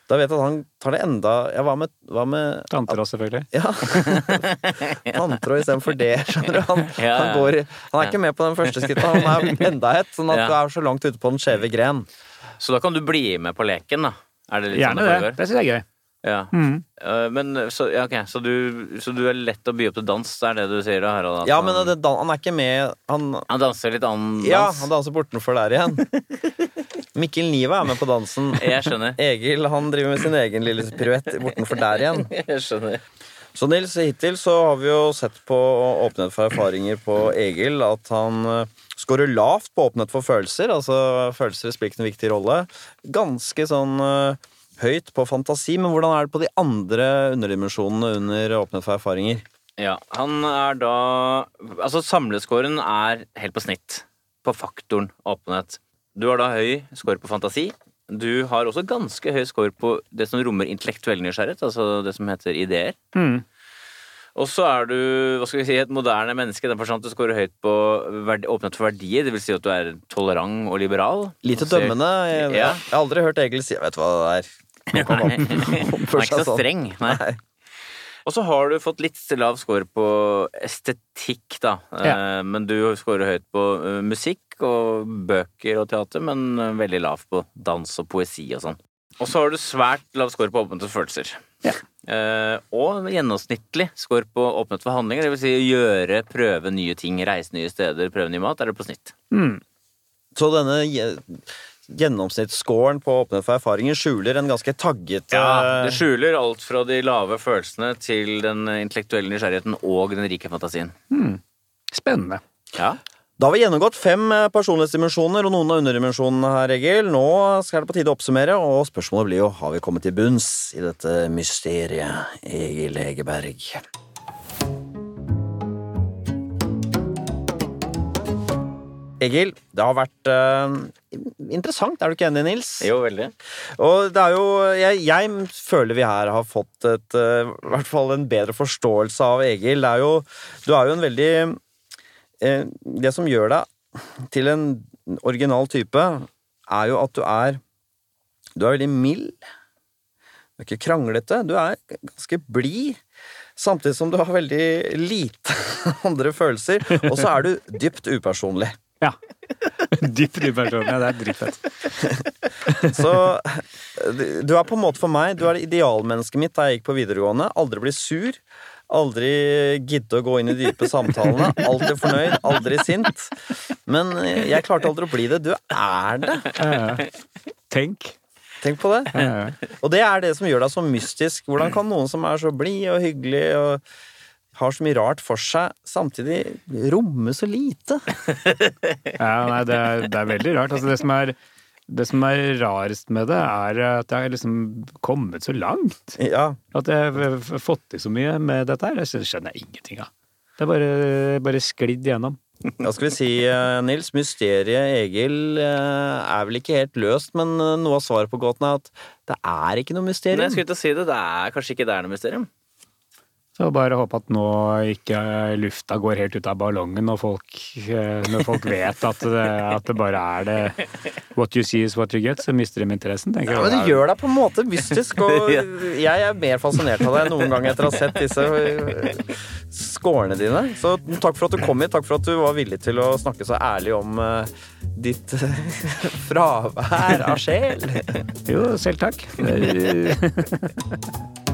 Da vet jeg at han tar det enda Ja, hva med, hva med Tanter òg, selvfølgelig. Ja. Tanntråd istedenfor det, skjønner du. Han, Ja, han, går, han er ikke med på den første skrittet, han er enda et. Sånn at Ja. du er så langt ute på den skjeve gren. Så da kan du bli med på leken, da? Er det litt Gjerne sånn det. Det syns jeg er gøy. Ja. Mm. Eh, Men så, ja, okay. så, du, så du er lett å by opp til dans, er det du sier da, Harald? Ja, men det, han er ikke med Han, Han danser litt annen dans? ja, han danser bortenfor der igjen. Mikkel Niva er med på dansen. Jeg skjønner. Egil han driver med sin egen lille piruett bortenfor der igjen. Jeg skjønner. Så Nils, hittil så har vi jo sett på åpenhet for erfaringer på Egil at han eh, scorer lavt på åpenhet for følelser. Altså følelser spiller ikke en viktig rolle. Ganske sånn eh, høyt på fantasi, men hvordan er det på de andre underdimensjonene under åpenhet for erfaringer? Ja, han er da Altså, samlescoren er helt på snitt på faktoren åpenhet. Du har da høy score på fantasi. Du har også ganske høy score på det som rommer intellektuell nysgjerrighet, altså det som heter ideer. Mm. Og så er du hva skal vi si, et moderne menneske. i Den forstand at du scorer høyt på verdi, åpenhet for verdier. Det vil si at du er tolerant og liberal. Lite Og dømmende. Jeg, Ja. jeg har aldri hørt Egil si Vet du hva det er? Han er ikke så sånn. streng. Nei. Nei. Og så har du fått litt lav score på estetikk, da. Ja. Men du scorer høyt på eh, musikk og bøker og teater, men eh, veldig lav på dans og poesi og sånn. Og så har du svært lav score på åpne for følelser. Ja. og gjennomsnittlig score på åpne for handlinger, det vil si gjøre, prøve nye ting, reise nye steder, prøve ny mat, er det på snitt. Mm. Så denne gjennomsnittsscoren på Åpne for erfaringer skjuler en ganske tagget Ja, det skjuler alt fra de lave følelsene til den intellektuelle nysgjerrigheten og den rike fantasien. Spennende. Ja. Da har vi gjennomgått fem eh, personlighetsdimensjoner og noen av underdimensjonene her, Egil. Nå skal det på tide å oppsummere, og spørsmålet blir jo har vi kommet til bunns i dette mysteriet, Egil Hegerberg. Egil, det har vært uh, interessant, er du ikke enig, Nils? Jo, veldig. Og det er jo Jeg, jeg føler vi her har fått et uh, I hvert fall en bedre forståelse av Egil. Det er jo Du er jo en veldig uh, Det som gjør deg til en original type, er jo at du er Du er veldig mild. Du er ikke kranglete. Du er ganske blid. Samtidig som du har veldig lite andre følelser. Og så er du dypt upersonlig. Ja. Dypt upersonlig. Ja, det er dritfett. Så du er på en måte for meg Du er det idealmennesket mitt da jeg gikk på videregående. Aldri bli sur. Aldri gidde å gå inn i de dype samtalene. Alltid fornøyd, aldri sint. Men jeg klarte aldri å bli det. Du er det. Ja. Tenk. Tenk på det. Og det er det som gjør deg så mystisk. Hvordan kan noen som er så blid og hyggelig og har så mye rart for seg, samtidig rommer så lite? Ja, nei, det er, det er veldig rart. Altså, det, som er, det som er rarest med det, er at jeg har liksom kommet så langt. Ja. At jeg har fått til så mye med dette her. Det skjønner jeg ingenting av. Det er bare, bare sklidd gjennom. Hva skal vi si, eh, Nils? Mysteriet Egil eh, er vel ikke helt løst, men eh, noe av svaret på gåten er at det er ikke noe mysterium. Nei, jeg skulle ikke si det, det er kanskje ikke det er noe mysterium. Så bare håpe at nå ikke lufta går helt ut av ballongen når folk, eh, når folk vet at det, at det bare er det What you see is what you get, så mister de interessen. tenker Ja, men det gjør deg på en måte mystisk, og jeg er mer fascinert av deg noen gang etter å ha sett disse øh, skårene dine. Så takk for at du kom hit, takk for at du var villig til å snakke så ærlig om ditt fravær av sjel. Jo, selv takk.